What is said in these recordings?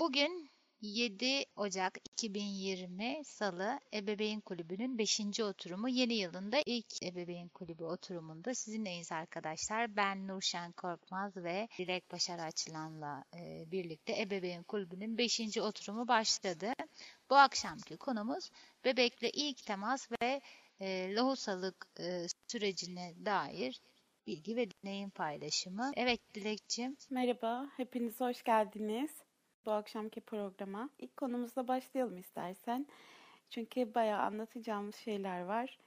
Bugün 7 Ocak 2020 Salı Ebeveyn Kulübü'nün 5. oturumu yeni yılında ilk Ebeveyn Kulübü oturumunda sizinleyiz arkadaşlar. Ben Nurşen Korkmaz ve Dilek Başar Açılan'la e, birlikte Ebeveyn Kulübü'nün 5. oturumu başladı. Bu akşamki konumuz bebekle ilk temas ve e, lohusalık e, sürecine dair bilgi ve deneyim paylaşımı. Evet Dilekçim. Merhaba, hepiniz hoş geldiniz bu akşamki programa. İlk konumuzla başlayalım istersen. Çünkü bayağı anlatacağımız şeyler var.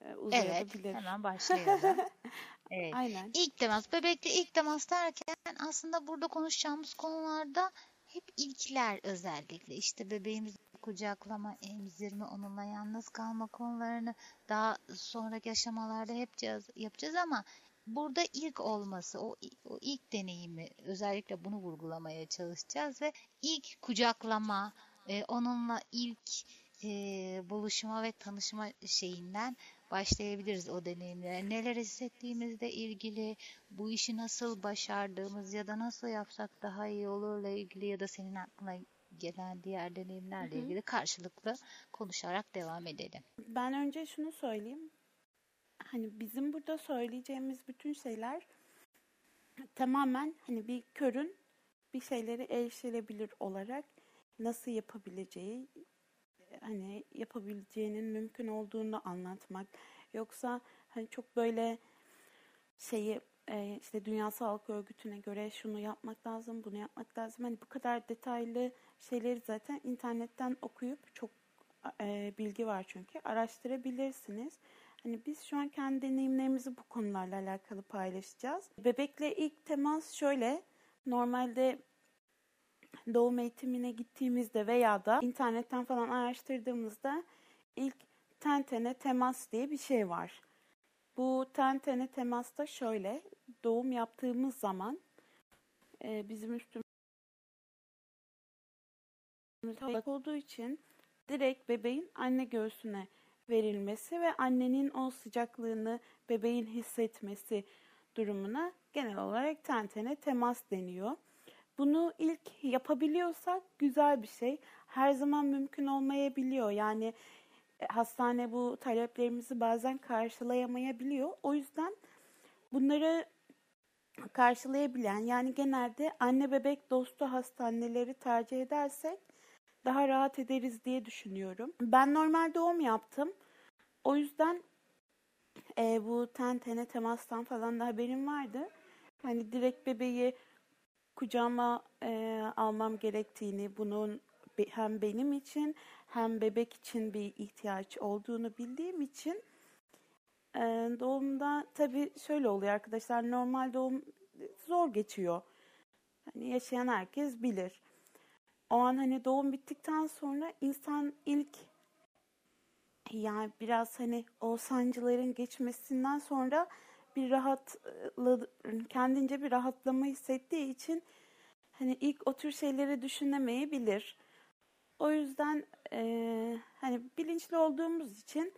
Ee, evet, hemen başlayalım. evet. Aynen. İlk temas, bebekle ilk temas derken aslında burada konuşacağımız konularda hep ilkler özellikle. işte bebeğimizi kucaklama, emzirme, onunla yalnız kalma konularını daha sonraki aşamalarda hep yapacağız ama burada ilk olması, o, o ilk deneyimi özellikle bunu vurgulamaya çalışacağız ve ilk kucaklama, e, onunla ilk e, buluşma ve tanışma şeyinden başlayabiliriz o deneyimlere. Neler hissettiğimizle ilgili, bu işi nasıl başardığımız ya da nasıl yapsak daha iyi olurla ilgili ya da senin aklına gelen diğer deneyimlerle Hı-hı. ilgili karşılıklı konuşarak devam edelim. Ben önce şunu söyleyeyim hani bizim burada söyleyeceğimiz bütün şeyler tamamen hani bir körün bir şeyleri erişilebilir olarak nasıl yapabileceği hani yapabileceğinin mümkün olduğunu anlatmak. Yoksa hani çok böyle şeyi e, işte Dünya Sağlık Örgütü'ne göre şunu yapmak lazım, bunu yapmak lazım. Hani bu kadar detaylı şeyleri zaten internetten okuyup çok e, bilgi var çünkü araştırabilirsiniz. Hani biz şu an kendi deneyimlerimizi bu konularla alakalı paylaşacağız. Bebekle ilk temas şöyle. Normalde doğum eğitimine gittiğimizde veya da internetten falan araştırdığımızda ilk ten tene temas diye bir şey var. Bu ten tene temas da şöyle. Doğum yaptığımız zaman e, bizim üstümüz olduğu için direkt bebeğin anne göğsüne verilmesi ve annenin o sıcaklığını bebeğin hissetmesi durumuna genel olarak tentene temas deniyor. Bunu ilk yapabiliyorsak güzel bir şey. Her zaman mümkün olmayabiliyor. Yani e, hastane bu taleplerimizi bazen karşılayamayabiliyor. O yüzden bunları karşılayabilen yani genelde anne bebek dostu hastaneleri tercih edersek daha rahat ederiz diye düşünüyorum. Ben normal doğum yaptım. O yüzden e, bu ten tene temastan falan da haberim vardı. Hani direkt bebeği kucağıma e, almam gerektiğini, bunun hem benim için hem bebek için bir ihtiyaç olduğunu bildiğim için e, doğumda tabii şöyle oluyor arkadaşlar. Normal doğum zor geçiyor. Hani yaşayan herkes bilir o an hani doğum bittikten sonra insan ilk yani biraz hani o sancıların geçmesinden sonra bir rahatla kendince bir rahatlama hissettiği için hani ilk o tür şeyleri düşünemeyebilir. O yüzden e, hani bilinçli olduğumuz için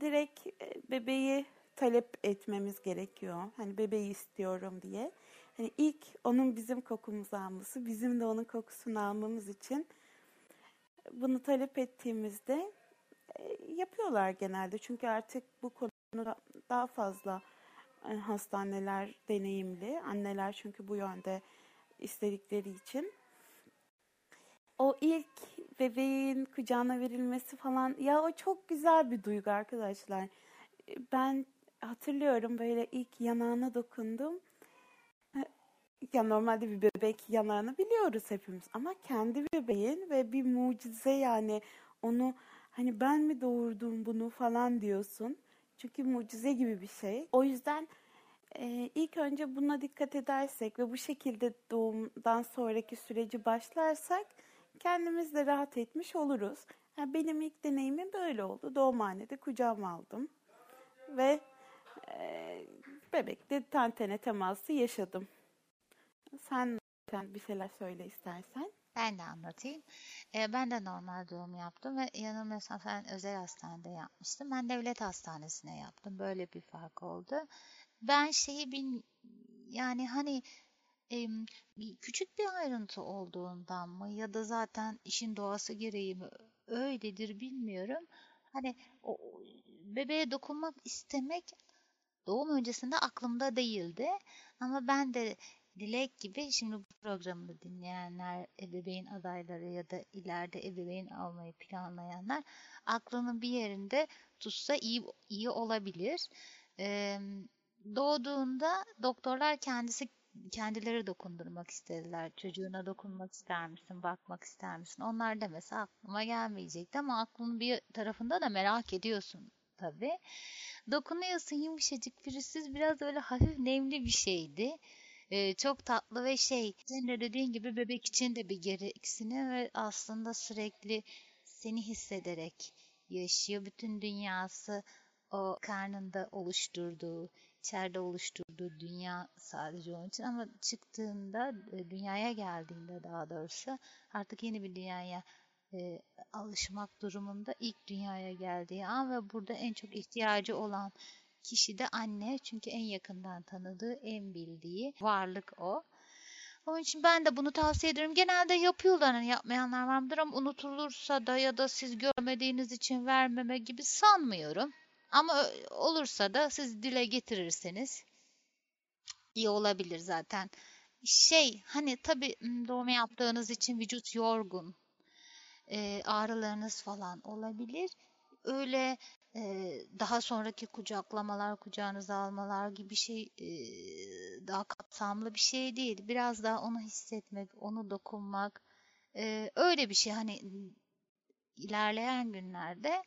direkt bebeği talep etmemiz gerekiyor. Hani bebeği istiyorum diye. Hani ilk onun bizim kokumuzu alması, bizim de onun kokusunu almamız için bunu talep ettiğimizde e, yapıyorlar genelde. Çünkü artık bu konuda daha fazla e, hastaneler deneyimli. Anneler çünkü bu yönde istedikleri için. O ilk bebeğin kucağına verilmesi falan ya o çok güzel bir duygu arkadaşlar. Ben hatırlıyorum böyle ilk yanağına dokundum ya normalde bir bebek yanağını biliyoruz hepimiz ama kendi bebeğin ve bir mucize yani onu hani ben mi doğurdum bunu falan diyorsun. Çünkü mucize gibi bir şey. O yüzden e, ilk önce buna dikkat edersek ve bu şekilde doğumdan sonraki süreci başlarsak kendimiz de rahat etmiş oluruz. Yani benim ilk deneyimim böyle oldu. Doğumhanede kucağıma aldım ve e, bebekle tentene teması yaşadım. Sen bir şeyler söyle istersen. Ben de anlatayım. Ee, ben de normal doğum yaptım ve yanılmıyorsam sen özel hastanede yapmıştım. Ben devlet hastanesine yaptım. Böyle bir fark oldu. Ben şeyi bin yani hani küçük bir ayrıntı olduğundan mı ya da zaten işin doğası gereği mi öyledir bilmiyorum. Hani o bebeğe dokunmak istemek doğum öncesinde aklımda değildi. Ama ben de Dilek gibi şimdi bu programı dinleyenler, ebeveyn adayları ya da ileride ebeveyn almayı planlayanlar aklının bir yerinde tutsa iyi, iyi olabilir. Ee, doğduğunda doktorlar kendisi kendileri dokundurmak istediler. Çocuğuna dokunmak ister misin, bakmak ister misin? Onlar da mesela aklıma gelmeyecekti ama aklının bir tarafında da merak ediyorsun tabii. Dokunuyorsun yumuşacık pürüzsüz biraz öyle hafif nemli bir şeydi. Ee, çok tatlı ve şey senin de dediğin gibi bebek için de bir gereksinim ve aslında sürekli seni hissederek yaşıyor. Bütün dünyası o karnında oluşturduğu, içeride oluşturduğu dünya sadece onun için ama çıktığında e, dünyaya geldiğinde daha doğrusu artık yeni bir dünyaya e, alışmak durumunda ilk dünyaya geldiği an ve burada en çok ihtiyacı olan kişi de anne çünkü en yakından tanıdığı, en bildiği varlık o. Onun için ben de bunu tavsiye ederim. Genelde yapıyorlar hani yapmayanlar var mıdır ama unutulursa da ya da siz görmediğiniz için vermeme gibi sanmıyorum. Ama olursa da siz dile getirirseniz iyi olabilir zaten. Şey hani tabii doğum yaptığınız için vücut yorgun. Ağrılarınız falan olabilir. Öyle e, daha sonraki kucaklamalar, kucağınıza almalar gibi şey e, daha kapsamlı bir şey değil. Biraz daha onu hissetmek, onu dokunmak e, öyle bir şey. Hani ilerleyen günlerde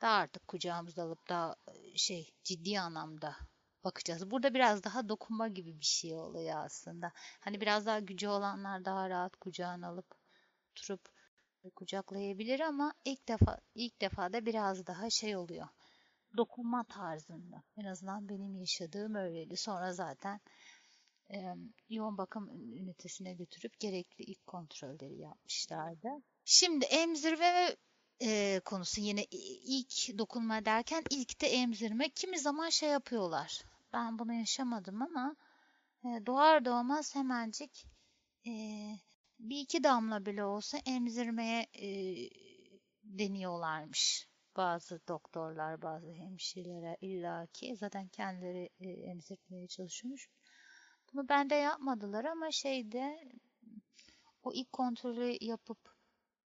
daha artık kucağımıza alıp daha şey ciddi anlamda bakacağız. Burada biraz daha dokunma gibi bir şey oluyor aslında. Hani biraz daha gücü olanlar daha rahat kucağına alıp oturup kucaklayabilir ama ilk defa ilk defa da biraz daha şey oluyor. Dokunma tarzında. En azından benim yaşadığım öyleydi. Sonra zaten e, yoğun bakım ünitesine götürüp gerekli ilk kontrolleri yapmışlardı. Şimdi emzirme e, konusu yine ilk dokunma derken ilk de emzirme. Kimi zaman şey yapıyorlar. Ben bunu yaşamadım ama e, doğar doğmaz hemencik e, bir iki damla bile olsa emzirmeye e, deniyorlarmış. Bazı doktorlar, bazı hemşireler illaki zaten kendileri e, emzirmeye çalışıyormuş. Bunu bende yapmadılar ama şeyde o ilk kontrolü yapıp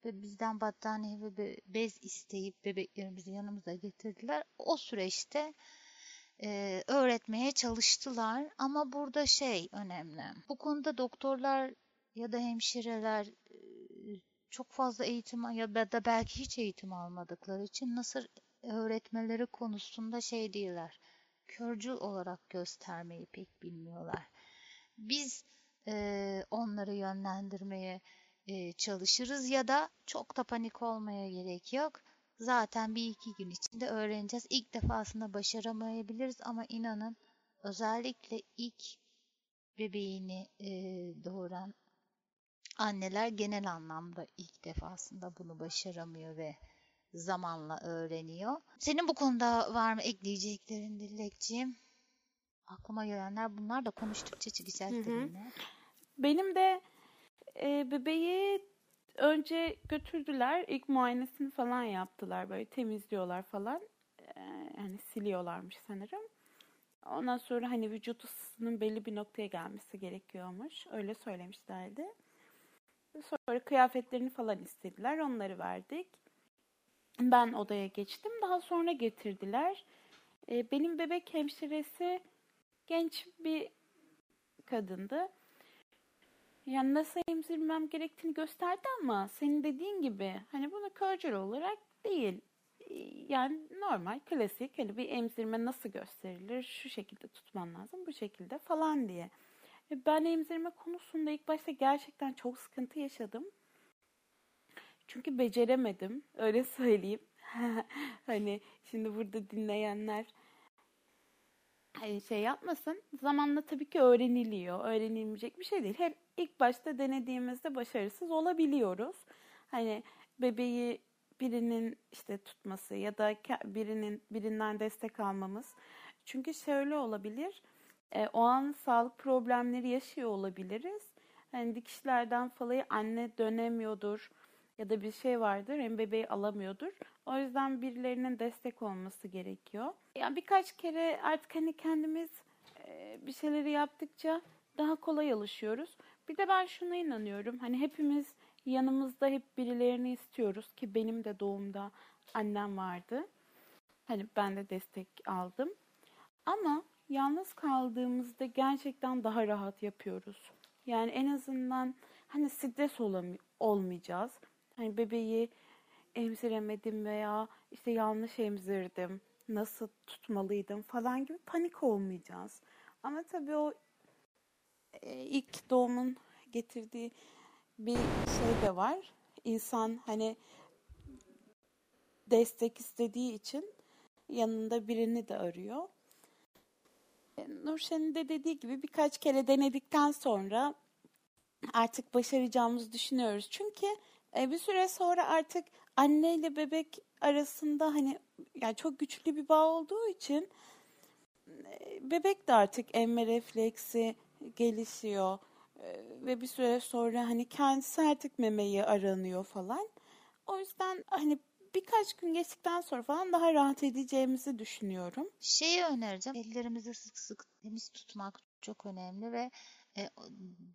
ve bizden battaniye ve bez isteyip bebeklerimizi yanımıza getirdiler. O süreçte e, öğretmeye çalıştılar ama burada şey önemli. Bu konuda doktorlar ya da hemşireler çok fazla eğitim ya da belki hiç eğitim almadıkları için nasıl öğretmeleri konusunda şey değiller. Körcül olarak göstermeyi pek bilmiyorlar. Biz e, onları yönlendirmeye e, çalışırız ya da çok da panik olmaya gerek yok. Zaten bir iki gün içinde öğreneceğiz. İlk defasında başaramayabiliriz ama inanın özellikle ilk bebeğini e, doğuran anneler genel anlamda ilk defasında bunu başaramıyor ve zamanla öğreniyor. Senin bu konuda var mı ekleyeceklerin Dilekciğim? Aklıma gelenler bunlar da konuştukça çıkacaktır yine. Benim de e, bebeği önce götürdüler. İlk muayenesini falan yaptılar. Böyle temizliyorlar falan. E, yani siliyorlarmış sanırım. Ondan sonra hani vücut ısısının belli bir noktaya gelmesi gerekiyormuş. Öyle söylemişlerdi. Sonra kıyafetlerini falan istediler. Onları verdik. Ben odaya geçtim. Daha sonra getirdiler. E, benim bebek hemşiresi genç bir kadındı. Yani nasıl emzirmem gerektiğini gösterdi ama senin dediğin gibi hani bunu körcül olarak değil. Yani normal, klasik hani bir emzirme nasıl gösterilir? Şu şekilde tutman lazım, bu şekilde falan diye. Ben emzirme konusunda ilk başta gerçekten çok sıkıntı yaşadım. Çünkü beceremedim, öyle söyleyeyim. hani şimdi burada dinleyenler şey yapmasın. Zamanla tabii ki öğreniliyor. Öğrenilmeyecek bir şey değil. Hep ilk başta denediğimizde başarısız olabiliyoruz. Hani bebeği birinin işte tutması ya da birinin birinden destek almamız. Çünkü şöyle olabilir. E, o an sağlık problemleri yaşıyor olabiliriz. Hani dikişlerden falayı anne dönemiyordur ya da bir şey vardır hem bebeği alamıyordur. O yüzden birilerinin destek olması gerekiyor. Yani birkaç kere artık hani kendimiz e, bir şeyleri yaptıkça daha kolay alışıyoruz. Bir de ben şuna inanıyorum. Hani hepimiz yanımızda hep birilerini istiyoruz ki benim de doğumda annem vardı. Hani ben de destek aldım. Ama yalnız kaldığımızda gerçekten daha rahat yapıyoruz. Yani en azından hani stres olam- olmayacağız. Hani bebeği emziremedim veya işte yanlış emzirdim, nasıl tutmalıydım falan gibi panik olmayacağız. Ama tabii o e, ilk doğumun getirdiği bir şey de var. İnsan hani destek istediği için yanında birini de arıyor. Nurşen'in de dediği gibi birkaç kere denedikten sonra artık başaracağımızı düşünüyoruz. Çünkü e, bir süre sonra artık anne ile bebek arasında hani yani çok güçlü bir bağ olduğu için e, bebek de artık emme refleksi gelişiyor e, ve bir süre sonra hani kendisi artık memeyi aranıyor falan. O yüzden hani birkaç gün geçtikten sonra falan daha rahat edeceğimizi düşünüyorum. Şeyi önereceğim. Ellerimizi sık sık temiz tutmak çok önemli ve e,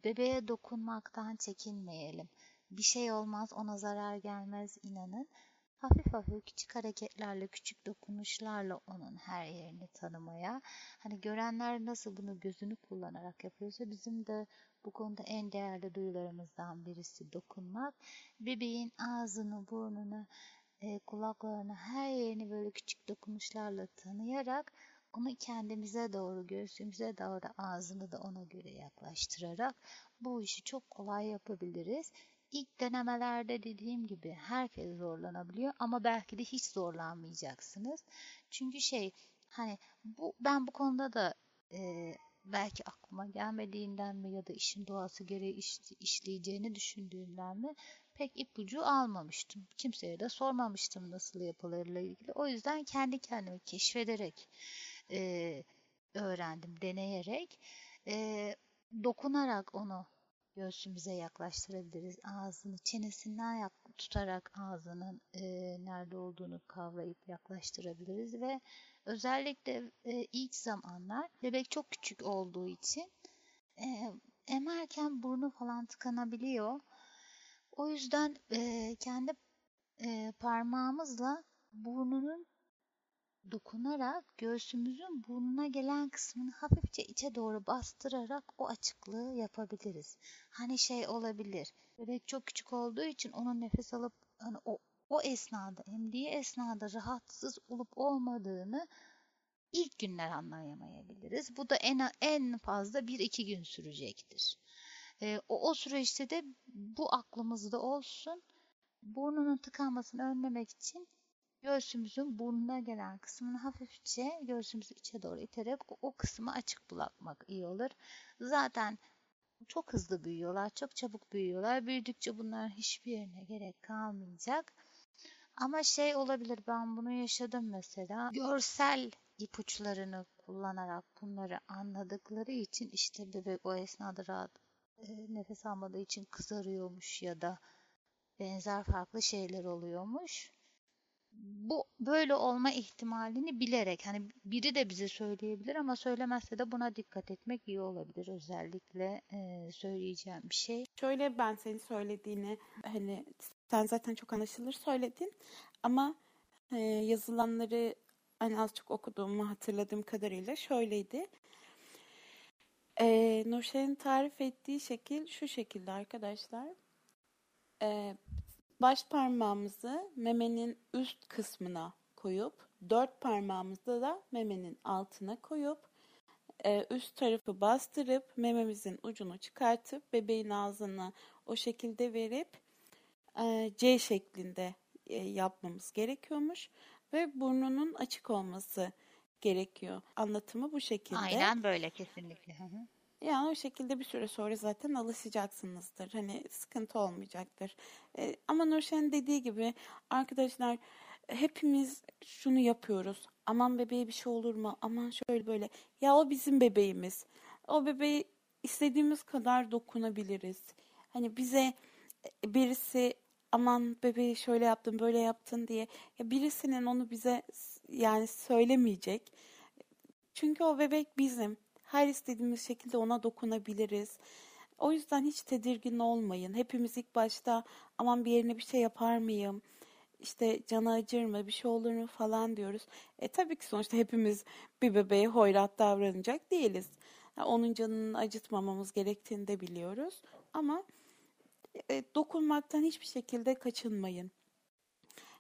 bebeğe dokunmaktan çekinmeyelim. Bir şey olmaz, ona zarar gelmez inanın. Hafif hafif küçük hareketlerle, küçük dokunuşlarla onun her yerini tanımaya. Hani görenler nasıl bunu gözünü kullanarak yapıyorsa bizim de bu konuda en değerli duyularımızdan birisi dokunmak. Bebeğin ağzını, burnunu, e, kulaklarını, her yerini böyle küçük dokunuşlarla tanıyarak onu kendimize doğru, göğsümüze doğru ağzını da ona göre yaklaştırarak bu işi çok kolay yapabiliriz. İlk denemelerde dediğim gibi herkes zorlanabiliyor ama belki de hiç zorlanmayacaksınız. Çünkü şey hani bu ben bu konuda da e, belki aklıma gelmediğinden mi ya da işin doğası gereği iş, işleyeceğini düşündüğümden mi pek ipucu almamıştım. Kimseye de sormamıştım nasıl yapılırla ilgili. O yüzden kendi kendimi keşfederek e, öğrendim, deneyerek. E, dokunarak onu göğsümüze yaklaştırabiliriz. Ağzını çenesinden yak tutarak ağzının e, nerede olduğunu kavrayıp yaklaştırabiliriz ve özellikle e, ilk zamanlar bebek çok küçük olduğu için e, emerken burnu falan tıkanabiliyor. O yüzden e, kendi e, parmağımızla burnunun dokunarak göğsümüzün burnuna gelen kısmını hafifçe içe doğru bastırarak o açıklığı yapabiliriz. Hani şey olabilir. Bebek çok küçük olduğu için onun nefes alıp hani o o esnada emdiği esnada rahatsız olup olmadığını ilk günler anlayamayabiliriz. Bu da en en fazla bir iki gün sürecektir. E, o, o süreçte de bu aklımızda olsun. Burnunun tıkanmasını önlemek için göğsümüzün burnuna gelen kısmını hafifçe göğsümüzü içe doğru iterek o, o kısmı açık bırakmak iyi olur. Zaten çok hızlı büyüyorlar, çok çabuk büyüyorlar. Büyüdükçe bunların hiçbir yerine gerek kalmayacak. Ama şey olabilir ben bunu yaşadım mesela. Görsel ipuçlarını kullanarak bunları anladıkları için işte bebek o esnada rahat e, nefes almadığı için kızarıyormuş ya da benzer farklı şeyler oluyormuş. Bu böyle olma ihtimalini bilerek hani biri de bize söyleyebilir ama söylemezse de buna dikkat etmek iyi olabilir özellikle e, söyleyeceğim bir şey. Şöyle ben senin söylediğini hani sen zaten çok anlaşılır söyledin ama e, yazılanları hani az çok okuduğumu hatırladığım kadarıyla şöyleydi. Ee, Nurşen'in tarif ettiği şekil şu şekilde arkadaşlar. Ee, baş parmağımızı memenin üst kısmına koyup dört parmağımızı da memenin altına koyup e, üst tarafı bastırıp mememizin ucunu çıkartıp bebeğin ağzına o şekilde verip e, C şeklinde e, yapmamız gerekiyormuş ve burnunun açık olması gerekiyor. Anlatımı bu şekilde. Aynen böyle kesinlikle. Hı hı. Yani o şekilde bir süre sonra zaten alışacaksınızdır. Hani sıkıntı olmayacaktır. E, ama Nurşen'in dediği gibi arkadaşlar hepimiz şunu yapıyoruz. Aman bebeğe bir şey olur mu? Aman şöyle böyle. Ya o bizim bebeğimiz. O bebeği istediğimiz kadar dokunabiliriz. Hani bize e, birisi aman bebeği şöyle yaptın böyle yaptın diye ya birisinin onu bize yani söylemeyecek. Çünkü o bebek bizim. Her istediğimiz şekilde ona dokunabiliriz. O yüzden hiç tedirgin olmayın. Hepimiz ilk başta aman bir yerine bir şey yapar mıyım? İşte canı acır mı, bir şey olur mu falan diyoruz. E tabii ki sonuçta hepimiz bir bebeğe hoyrat davranacak değiliz. Onun canını acıtmamamız gerektiğini de biliyoruz. Ama e, dokunmaktan hiçbir şekilde kaçınmayın.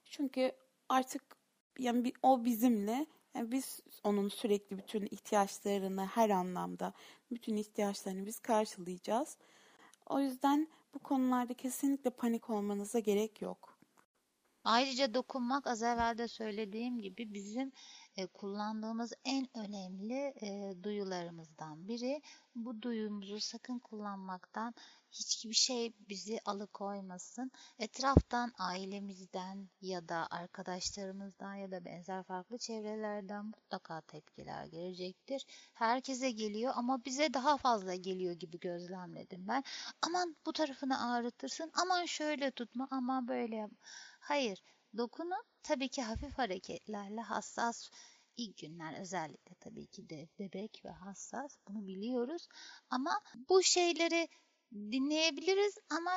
Çünkü artık yani o bizimle yani biz onun sürekli bütün ihtiyaçlarını her anlamda bütün ihtiyaçlarını biz karşılayacağız. O yüzden bu konularda kesinlikle panik olmanıza gerek yok. Ayrıca dokunmak az evvel de söylediğim gibi bizim kullandığımız en önemli e, duyularımızdan biri. Bu duyumuzu sakın kullanmaktan hiçbir şey bizi alıkoymasın. Etraftan, ailemizden ya da arkadaşlarımızdan ya da benzer farklı çevrelerden mutlaka tepkiler gelecektir. Herkese geliyor ama bize daha fazla geliyor gibi gözlemledim ben. Aman bu tarafını ağrıtırsın, aman şöyle tutma, aman böyle. Hayır, dokunun tabii ki hafif hareketlerle hassas ilk günler özellikle tabii ki de bebek ve hassas bunu biliyoruz. Ama bu şeyleri dinleyebiliriz ama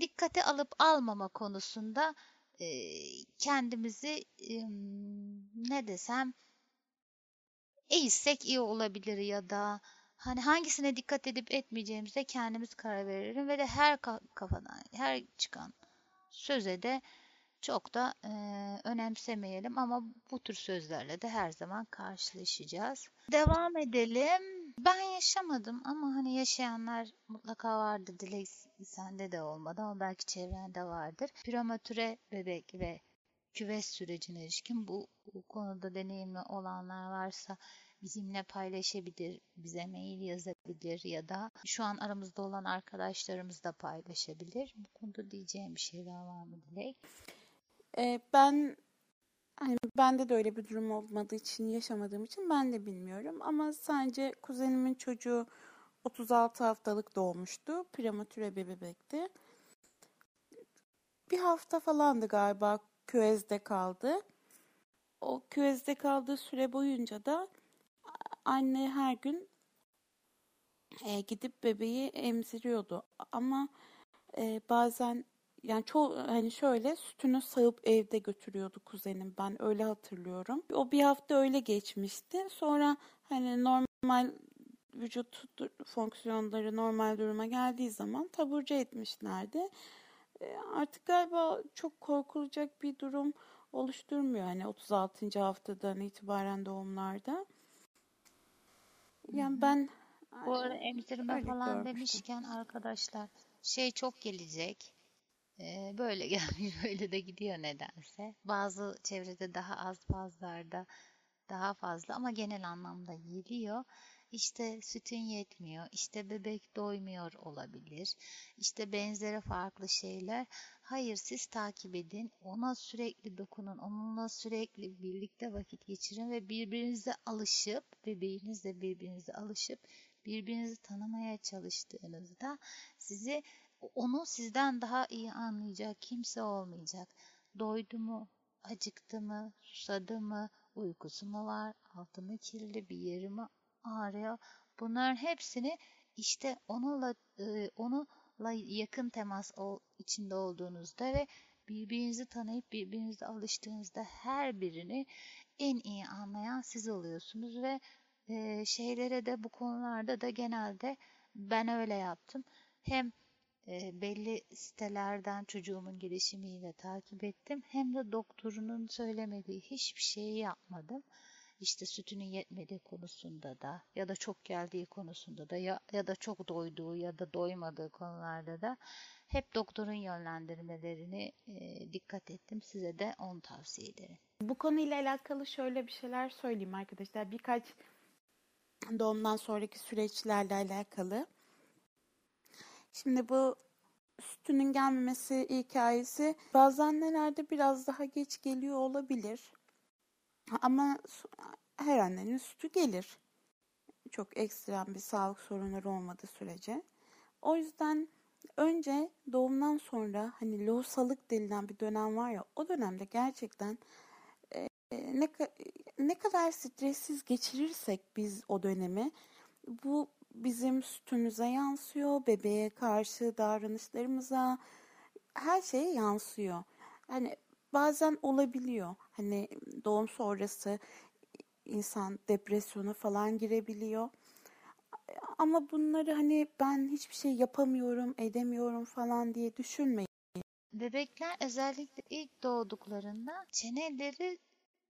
dikkate alıp almama konusunda e, kendimizi e, ne desem eğitsek iyi olabilir ya da hani hangisine dikkat edip etmeyeceğimize kendimiz karar verelim ve de her kafadan her çıkan söze de çok da e, önemsemeyelim ama bu tür sözlerle de her zaman karşılaşacağız. Devam edelim. Ben yaşamadım ama hani yaşayanlar mutlaka vardır. Dilek sende de olmadı ama belki çevrende vardır. Prematüre bebek ve küves sürecine ilişkin bu, bu konuda deneyimli olanlar varsa bizimle paylaşabilir, bize mail yazabilir ya da şu an aramızda olan arkadaşlarımız da paylaşabilir. Bu konuda diyeceğim bir şeyler var mı Dilek? Ee, ben hani bende de öyle bir durum olmadığı için yaşamadığım için ben de bilmiyorum ama sadece kuzenimin çocuğu 36 haftalık doğmuştu. Prematüre bir bebekti. Bir hafta falandı galiba küvezde kaldı. O küvezde kaldığı süre boyunca da anne her gün e, gidip bebeği emziriyordu. Ama e, bazen yani çoğu hani şöyle sütünü sağıp evde götürüyordu kuzenim ben öyle hatırlıyorum. O bir hafta öyle geçmişti. Sonra hani normal vücut fonksiyonları normal duruma geldiği zaman taburcu etmişlerdi. E, artık galiba çok korkulacak bir durum oluşturmuyor hani 36. haftadan itibaren doğumlarda. Yani ben bu arada emzirme falan görmüştüm. demişken arkadaşlar şey çok gelecek ee, böyle gelmiş böyle de gidiyor nedense. Bazı çevrede daha az bazılarda daha fazla ama genel anlamda geliyor. İşte sütün yetmiyor, işte bebek doymuyor olabilir, işte benzeri farklı şeyler. Hayır siz takip edin, ona sürekli dokunun, onunla sürekli birlikte vakit geçirin ve birbirinize alışıp, bebeğinizle birbirinize alışıp, birbirinizi tanımaya çalıştığınızda sizi onu sizden daha iyi anlayacak kimse olmayacak. Doydu mu, acıktı mı, susadı mı, uykusu mu var, altı mı kirli, bir yeri mi ağrıyor. Bunların hepsini işte onunla e, onunla yakın temas içinde olduğunuzda ve birbirinizi tanıyıp birbirinize alıştığınızda her birini en iyi anlayan siz oluyorsunuz ve e, şeylere de bu konularda da genelde ben öyle yaptım. Hem belli sitelerden çocuğumun gelişimiyle takip ettim. Hem de doktorunun söylemediği hiçbir şeyi yapmadım. İşte sütünün yetmediği konusunda da ya da çok geldiği konusunda da ya, ya da çok doyduğu ya da doymadığı konularda da hep doktorun yönlendirmelerini e, dikkat ettim. Size de onu tavsiye ederim. Bu konuyla alakalı şöyle bir şeyler söyleyeyim arkadaşlar. Birkaç doğumdan sonraki süreçlerle alakalı. Şimdi bu sütünün gelmemesi hikayesi bazı annelerde biraz daha geç geliyor olabilir. Ama her annenin sütü gelir. Çok ekstrem bir sağlık sorunları olmadığı sürece. O yüzden önce doğumdan sonra hani lohusalık denilen bir dönem var ya o dönemde gerçekten e, ne, ne kadar stressiz geçirirsek biz o dönemi bu bizim sütümüze yansıyor, bebeğe karşı davranışlarımıza, her şeye yansıyor. Hani bazen olabiliyor. Hani doğum sonrası insan depresyona falan girebiliyor. Ama bunları hani ben hiçbir şey yapamıyorum, edemiyorum falan diye düşünmeyin. Bebekler özellikle ilk doğduklarında çeneleri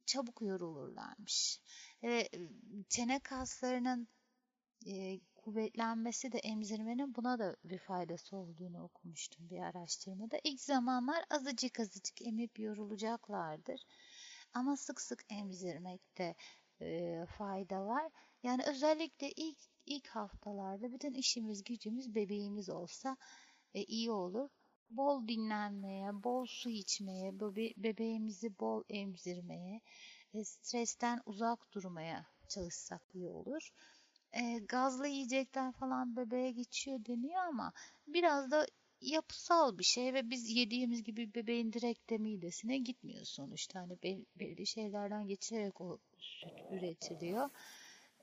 çabuk yorulurlarmış. Ve çene kaslarının e, kuvvetlenmesi de emzirmenin buna da bir faydası olduğunu okumuştum bir araştırmada. İlk zamanlar azıcık azıcık emip yorulacaklardır. Ama sık sık emzirmekte e, fayda var. Yani özellikle ilk ilk haftalarda bütün işimiz gücümüz bebeğimiz olsa e, iyi olur. Bol dinlenmeye, bol su içmeye, bebe bebeğimizi bol emzirmeye, e, stresten uzak durmaya çalışsak iyi olur e, gazlı yiyecekler falan bebeğe geçiyor deniyor ama biraz da yapısal bir şey ve biz yediğimiz gibi bebeğin direkt de midesine gitmiyor sonuçta. Hani belli şeylerden geçirerek o süt üretiliyor.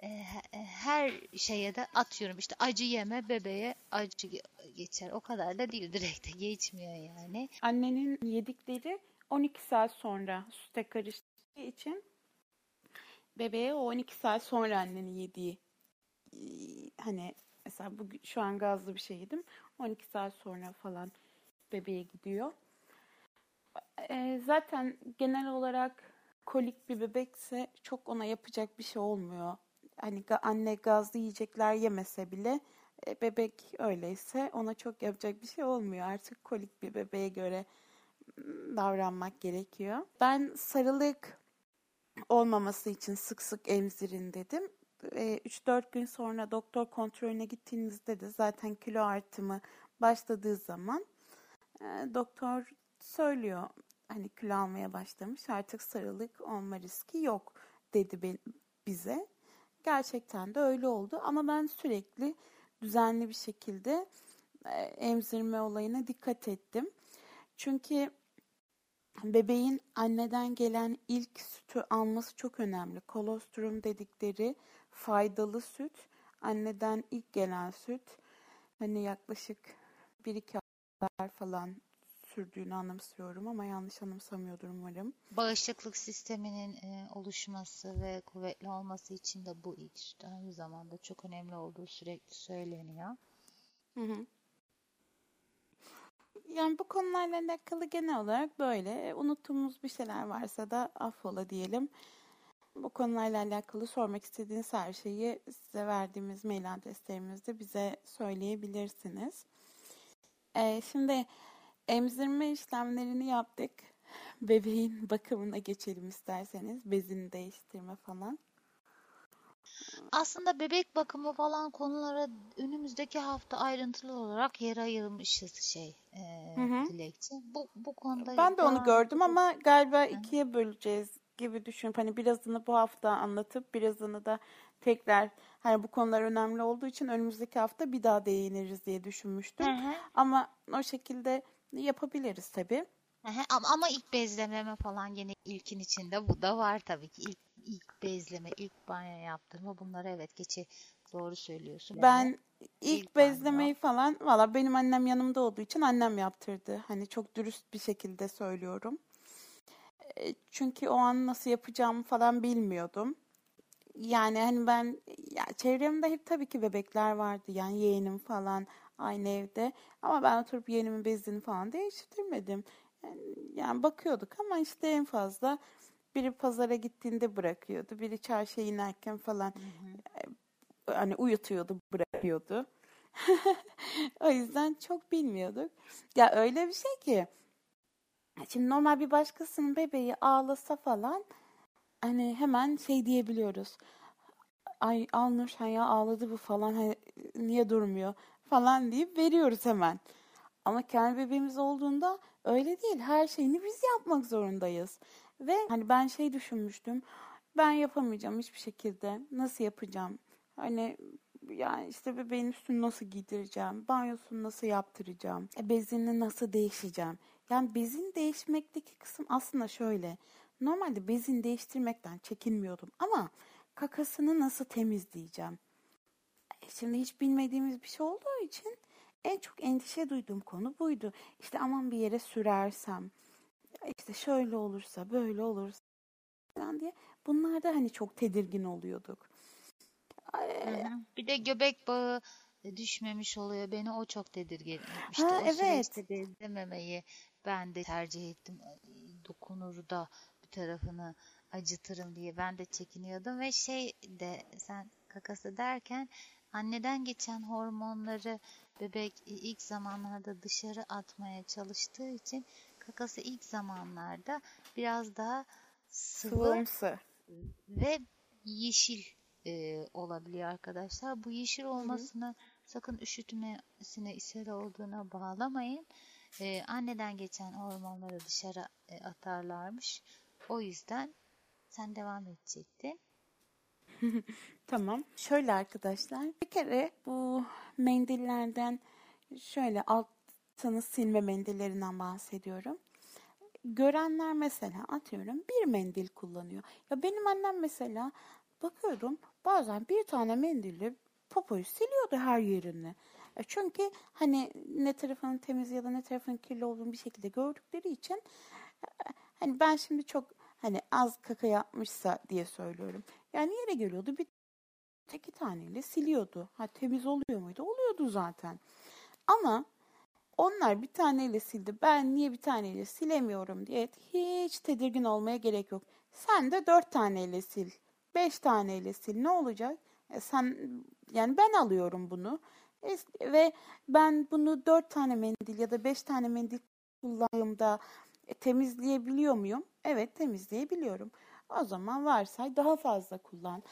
E, her şeye de atıyorum işte acı yeme bebeğe acı geçer. O kadar da değil direkt de geçmiyor yani. Annenin yedikleri 12 saat sonra süte karıştığı için bebeğe o 12 saat sonra annenin yediği hani mesela bugün şu an gazlı bir şey yedim. 12 saat sonra falan bebeğe gidiyor. E, zaten genel olarak kolik bir bebekse çok ona yapacak bir şey olmuyor. Hani anne gazlı yiyecekler yemese bile e, bebek öyleyse ona çok yapacak bir şey olmuyor. Artık kolik bir bebeğe göre davranmak gerekiyor. Ben sarılık olmaması için sık sık emzirin dedim. 3-4 gün sonra doktor kontrolüne gittiğinizde de zaten kilo artımı başladığı zaman doktor söylüyor hani kilo almaya başlamış artık sarılık olma riski yok dedi bize. Gerçekten de öyle oldu ama ben sürekli düzenli bir şekilde emzirme olayına dikkat ettim. Çünkü bebeğin anneden gelen ilk sütü alması çok önemli. Kolostrum dedikleri faydalı süt, anneden ilk gelen süt hani yaklaşık 1-2 aylar falan sürdüğünü anımsıyorum ama yanlış anımsamıyordur umarım. Bağışıklık sisteminin e, oluşması ve kuvvetli olması için de bu ilk süt aynı zamanda çok önemli olduğu sürekli söyleniyor. Hı hı. Yani bu konularla alakalı genel olarak böyle. Unuttuğumuz bir şeyler varsa da affola diyelim. Bu konularla alakalı sormak istediğiniz her şeyi size verdiğimiz mail adreslerimizde bize söyleyebilirsiniz. Ee, şimdi emzirme işlemlerini yaptık. Bebeğin bakımına geçelim isterseniz. Bezini değiştirme falan. Aslında bebek bakımı falan konulara önümüzdeki hafta ayrıntılı olarak yer ayırmışız şey e, Dilekçe. Bu, bu konuda ben de onu gördüm ama galiba ikiye böleceğiz gibi düşünüp hani birazını bu hafta anlatıp birazını da tekrar hani bu konular önemli olduğu için önümüzdeki hafta bir daha değiniriz diye düşünmüştüm. Hı hı. Ama o şekilde yapabiliriz tabii. Hı hı. Ama, ama ilk bezleme falan yine ilkin içinde bu da var tabii ki. İlk, ilk bezleme, ilk banyo yaptırma bunları evet geçi doğru söylüyorsun. Ben yani. ilk, ilk bezlemeyi banyo. falan valla benim annem yanımda olduğu için annem yaptırdı. Hani çok dürüst bir şekilde söylüyorum. E, çünkü o an nasıl yapacağımı falan bilmiyordum. Yani hani ben ya çevremde hep tabii ki bebekler vardı yani yeğenim falan aynı evde ama ben oturup yeğenimin bezini falan değiştirmedim. Yani, yani bakıyorduk ama işte en fazla biri pazara gittiğinde bırakıyordu, biri çarşıya inerken falan hı hı. E, hani uyutuyordu, bırakıyordu. o yüzden çok bilmiyorduk. Ya öyle bir şey ki Şimdi normal bir başkasının bebeği ağlasa falan hani hemen şey diyebiliyoruz. Ay Alnur ya ağladı bu falan hani, niye durmuyor falan deyip veriyoruz hemen. Ama kendi bebeğimiz olduğunda öyle değil. Her şeyini biz yapmak zorundayız. Ve hani ben şey düşünmüştüm. Ben yapamayacağım hiçbir şekilde. Nasıl yapacağım? Hani yani işte bebeğin üstünü nasıl giydireceğim, banyosunu nasıl yaptıracağım, e, bezini nasıl değişeceğim. Yani bezin değişmekteki kısım aslında şöyle. Normalde bezin değiştirmekten çekinmiyordum ama kakasını nasıl temizleyeceğim? E, şimdi hiç bilmediğimiz bir şey olduğu için en çok endişe duyduğum konu buydu. İşte aman bir yere sürersem, işte şöyle olursa, böyle olursa falan diye bunlarda hani çok tedirgin oluyorduk. Bir de göbek bağı düşmemiş oluyor. Beni o çok tedirgin etmişti. Ha, o evet. süreçte bezlememeyi ben de tercih ettim. Dokunur da bir tarafını acıtırım diye ben de çekiniyordum ve şey de sen kakası derken anneden geçen hormonları bebek ilk zamanlarda dışarı atmaya çalıştığı için kakası ilk zamanlarda biraz daha sıvı Sıvımsı. ve yeşil e, olabiliyor arkadaşlar. Bu yeşil olmasını Hı-hı. sakın üşütmesine ishal olduğuna bağlamayın. E, anneden geçen hormonları dışarı e, atarlarmış. O yüzden sen devam edecektin. tamam. Şöyle arkadaşlar. Bir kere bu mendillerden şöyle altını silme mendillerinden bahsediyorum. Görenler mesela atıyorum bir mendil kullanıyor. Ya benim annem mesela bakıyorum bazen bir tane mendille popoyu siliyordu her yerini. E çünkü hani ne tarafının temiz ya da ne tarafının kirli olduğunu bir şekilde gördükleri için e, hani ben şimdi çok hani az kaka yapmışsa diye söylüyorum. Yani yere geliyordu bir iki taneyle siliyordu. Ha temiz oluyor muydu? Oluyordu zaten. Ama onlar bir taneyle sildi. Ben niye bir taneyle silemiyorum diye hiç tedirgin olmaya gerek yok. Sen de dört taneyle sil. Beş taneyle sil. Ne olacak? E sen yani ben alıyorum bunu. Ve ben bunu dört tane mendil ya da beş tane mendil kullandığımda e, temizleyebiliyor muyum? Evet temizleyebiliyorum. O zaman varsay daha fazla kullan.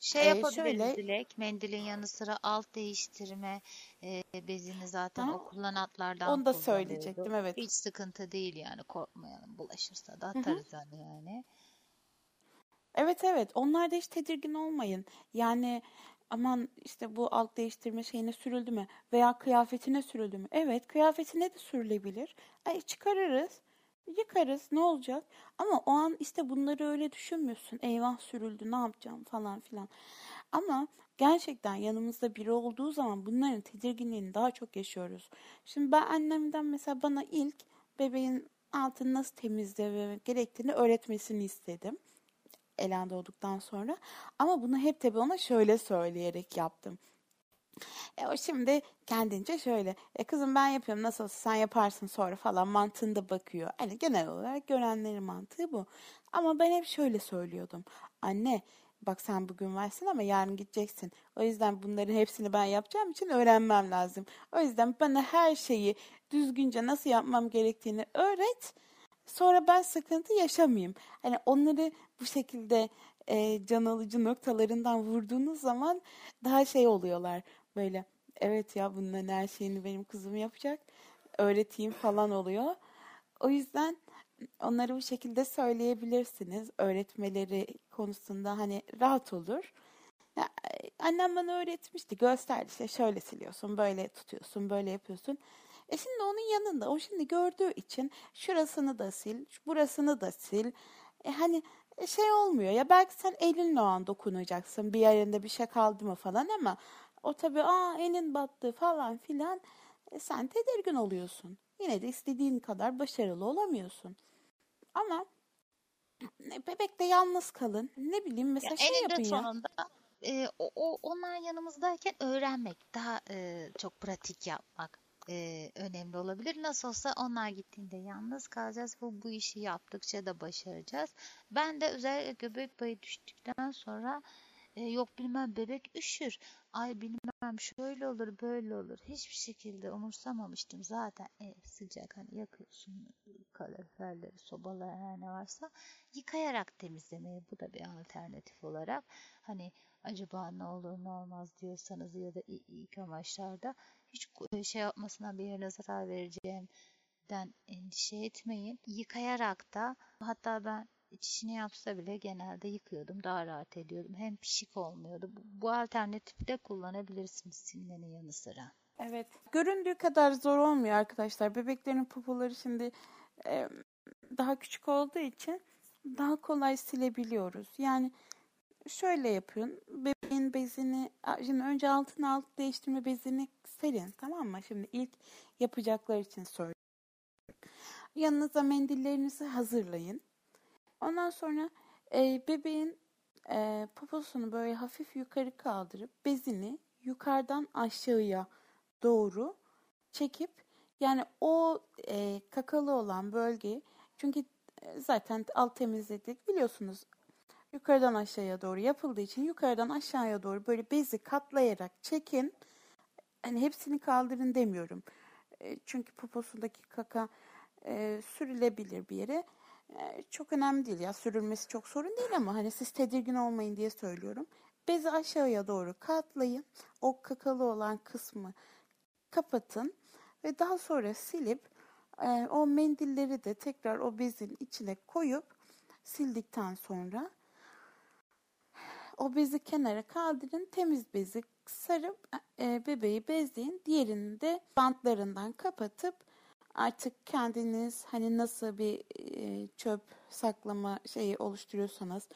Şey ee, yapabiliriz şöyle, Dilek, mendilin yanı sıra alt değiştirme e, bezini zaten ha, o kullanatlardan Onu da söyleyecektim evet. Hiç sıkıntı değil yani korkmayalım bulaşırsa da atarız Hı-hı. yani. Evet evet onlarda hiç tedirgin olmayın. Yani aman işte bu alt değiştirme şeyine sürüldü mü veya kıyafetine sürüldü mü? Evet kıyafetine de sürülebilir. Ay çıkarırız. Yıkarız ne olacak? Ama o an işte bunları öyle düşünmüyorsun. Eyvah sürüldü ne yapacağım falan filan. Ama gerçekten yanımızda biri olduğu zaman bunların tedirginliğini daha çok yaşıyoruz. Şimdi ben annemden mesela bana ilk bebeğin altını nasıl temizlemem gerektiğini öğretmesini istedim. Elen doğduktan sonra. Ama bunu hep tabii ona şöyle söyleyerek yaptım. E o şimdi kendince şöyle. E kızım ben yapıyorum nasıl olsa sen yaparsın sonra falan mantığında bakıyor. Hani genel olarak görenlerin mantığı bu. Ama ben hep şöyle söylüyordum. Anne bak sen bugün varsın ama yarın gideceksin. O yüzden bunların hepsini ben yapacağım için öğrenmem lazım. O yüzden bana her şeyi düzgünce nasıl yapmam gerektiğini öğret. Sonra ben sıkıntı yaşamayayım. Hani onları bu şekilde e, can alıcı noktalarından vurduğunuz zaman daha şey oluyorlar böyle evet ya bunların her şeyini benim kızım yapacak öğreteyim falan oluyor. O yüzden onları bu şekilde söyleyebilirsiniz. Öğretmeleri konusunda hani rahat olur. Ya, annem bana öğretmişti, gösterdi işte şöyle siliyorsun, böyle tutuyorsun, böyle yapıyorsun. E şimdi onun yanında, o şimdi gördüğü için şurasını da sil, burasını da sil. E hani e, şey olmuyor ya belki sen elinle o an dokunacaksın bir yerinde bir şey kaldı mı falan ama o tabii aa elin battı falan filan e, sen tedirgin oluyorsun. Yine de istediğin kadar başarılı olamıyorsun. Ama bebekle yalnız kalın. Ne bileyim mesela ya şey yapın sonunda e, o, o, onlar yanımızdayken öğrenmek, daha e, çok pratik yapmak e, önemli olabilir. Nasıl olsa onlar gittiğinde yalnız kalacağız. Bu, bu işi yaptıkça da başaracağız. Ben de özellikle göbek bağı düştükten sonra E, yok bilmem bebek üşür. Ay bilmem şöyle olur böyle olur. Hiçbir şekilde umursamamıştım. Zaten ev sıcak hani yakıyorsun kaloriferleri, sobalar her ne varsa yıkayarak temizlemeye bu da bir alternatif olarak. Hani acaba ne olur ne olmaz diyorsanız ya da ilk amaçlarda hiç şey yapmasına bir yerine zarar vereceğimden endişe etmeyin. Yıkayarak da hatta ben çişini yapsa bile genelde yıkıyordum. Daha rahat ediyordum. Hem pişik olmuyordu. Bu, bu alternatifi de kullanabilirsiniz silmenin yanı sıra. Evet. Göründüğü kadar zor olmuyor arkadaşlar. Bebeklerin popoları şimdi e, daha küçük olduğu için daha kolay silebiliyoruz. Yani şöyle yapın. Bebeğin bezini şimdi önce altına alt değiştirme bezini serin tamam mı? Şimdi ilk yapacaklar için söylüyorum. Yanınıza mendillerinizi hazırlayın. Ondan sonra e, bebeğin e, poposunu böyle hafif yukarı kaldırıp bezini yukarıdan aşağıya doğru çekip yani o e, kakalı olan bölge çünkü e, zaten alt temizledik biliyorsunuz yukarıdan aşağıya doğru yapıldığı için yukarıdan aşağıya doğru böyle bezi katlayarak çekin. Hani hepsini kaldırın demiyorum. E, çünkü poposundaki kaka e, sürülebilir bir yere. E, çok önemli değil ya sürülmesi çok sorun değil ama hani siz tedirgin olmayın diye söylüyorum. Bezi aşağıya doğru katlayın. O kakalı olan kısmı kapatın ve daha sonra silip e, o mendilleri de tekrar o bezin içine koyup sildikten sonra o bezi kenara kaldırın. Temiz bezi sarıp e, bebeği bezleyin. Diğerini de bantlarından kapatıp artık kendiniz hani nasıl bir e, çöp saklama şeyi oluşturuyorsanız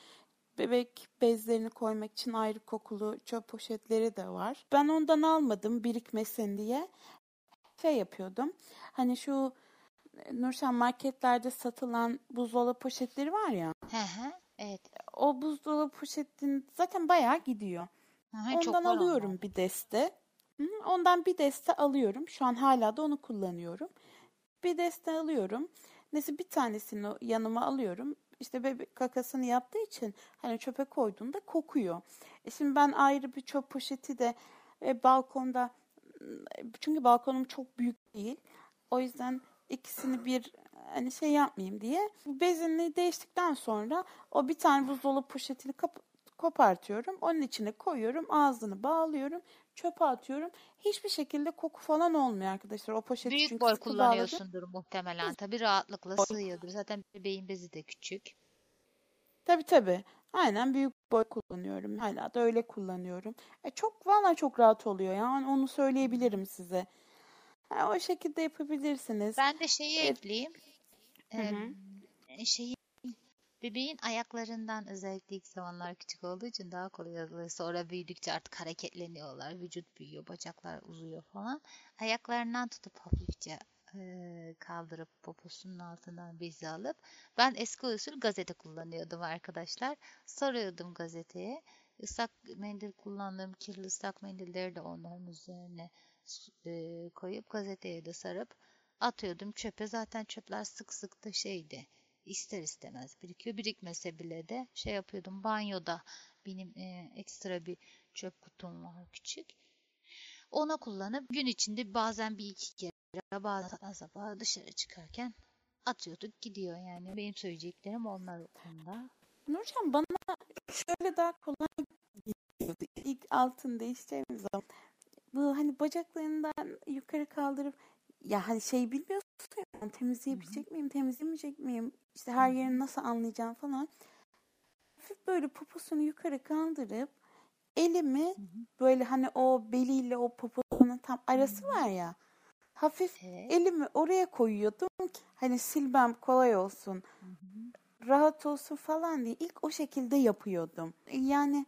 bebek bezlerini koymak için ayrı kokulu çöp poşetleri de var. Ben ondan almadım birikmesin diye. Şey yapıyordum. Hani şu Nurşan marketlerde satılan buzdolabı poşetleri var ya. Hı hı. Evet. O buzdolabı poşetin zaten bayağı gidiyor. Aha, Ondan çok alıyorum onlar. bir deste. Ondan bir deste alıyorum. Şu an hala da onu kullanıyorum. Bir deste alıyorum. Neyse bir tanesini yanıma alıyorum. İşte bebek kakasını yaptığı için hani çöpe koyduğunda kokuyor. E şimdi ben ayrı bir çöp poşeti de e, balkonda çünkü balkonum çok büyük değil. O yüzden ikisini bir hani şey yapmayayım diye bezini değiştikten sonra o bir tane buzdolabı poşetini kap kopartıyorum. Onun içine koyuyorum. Ağzını bağlıyorum. Çöpe atıyorum. Hiçbir şekilde koku falan olmuyor arkadaşlar. O poşeti Büyük çünkü boy kullanıyorsundur bağladım. muhtemelen. Tabii rahatlıkla sığıyordur. Zaten bebeğin bezi de küçük. Tabii tabii. Aynen büyük boy kullanıyorum. Hala da öyle kullanıyorum. E çok valla çok rahat oluyor ya. Yani onu söyleyebilirim size. Yani o şekilde yapabilirsiniz. Ben de şeyi evet. ekleyeyim. Ee, şeyi bebeğin ayaklarından özellikle ilk zamanlar küçük olduğu için daha kolay alıyor. Sonra büyüdükçe artık hareketleniyorlar. Vücut büyüyor, bacaklar uzuyor falan. Ayaklarından tutup hafifçe kaldırıp poposunun altından bezi alıp ben eski usul gazete kullanıyordum arkadaşlar. Sarıyordum gazeteye. Islak mendil kullandığım kirli ıslak mendilleri de onların üzerine e, koyup gazeteye de sarıp atıyordum çöpe. Zaten çöpler sık sık da şeydi. ister istemez birikiyor. Birikmese bile de şey yapıyordum. Banyoda benim e, ekstra bir çöp kutum var küçük. Ona kullanıp gün içinde bazen bir iki kere bazen sabah dışarı çıkarken atıyorduk gidiyor yani. Benim söyleyeceklerim onlar konuda. Nurcan bana şöyle daha kolay gidiyordu. İlk altın değişeceğimiz zaman. Bu hani bacaklarından yukarı kaldırıp ya hani şey bilmiyorsun ya temizleyebilecek miyim temizlemeyecek miyim işte her yerini nasıl anlayacağım falan. Hafif böyle poposunu yukarı kaldırıp elimi böyle hani o beliyle o poposunun tam arası var ya hafif evet. elimi oraya koyuyordum hani silmem kolay olsun rahat olsun falan diye ilk o şekilde yapıyordum yani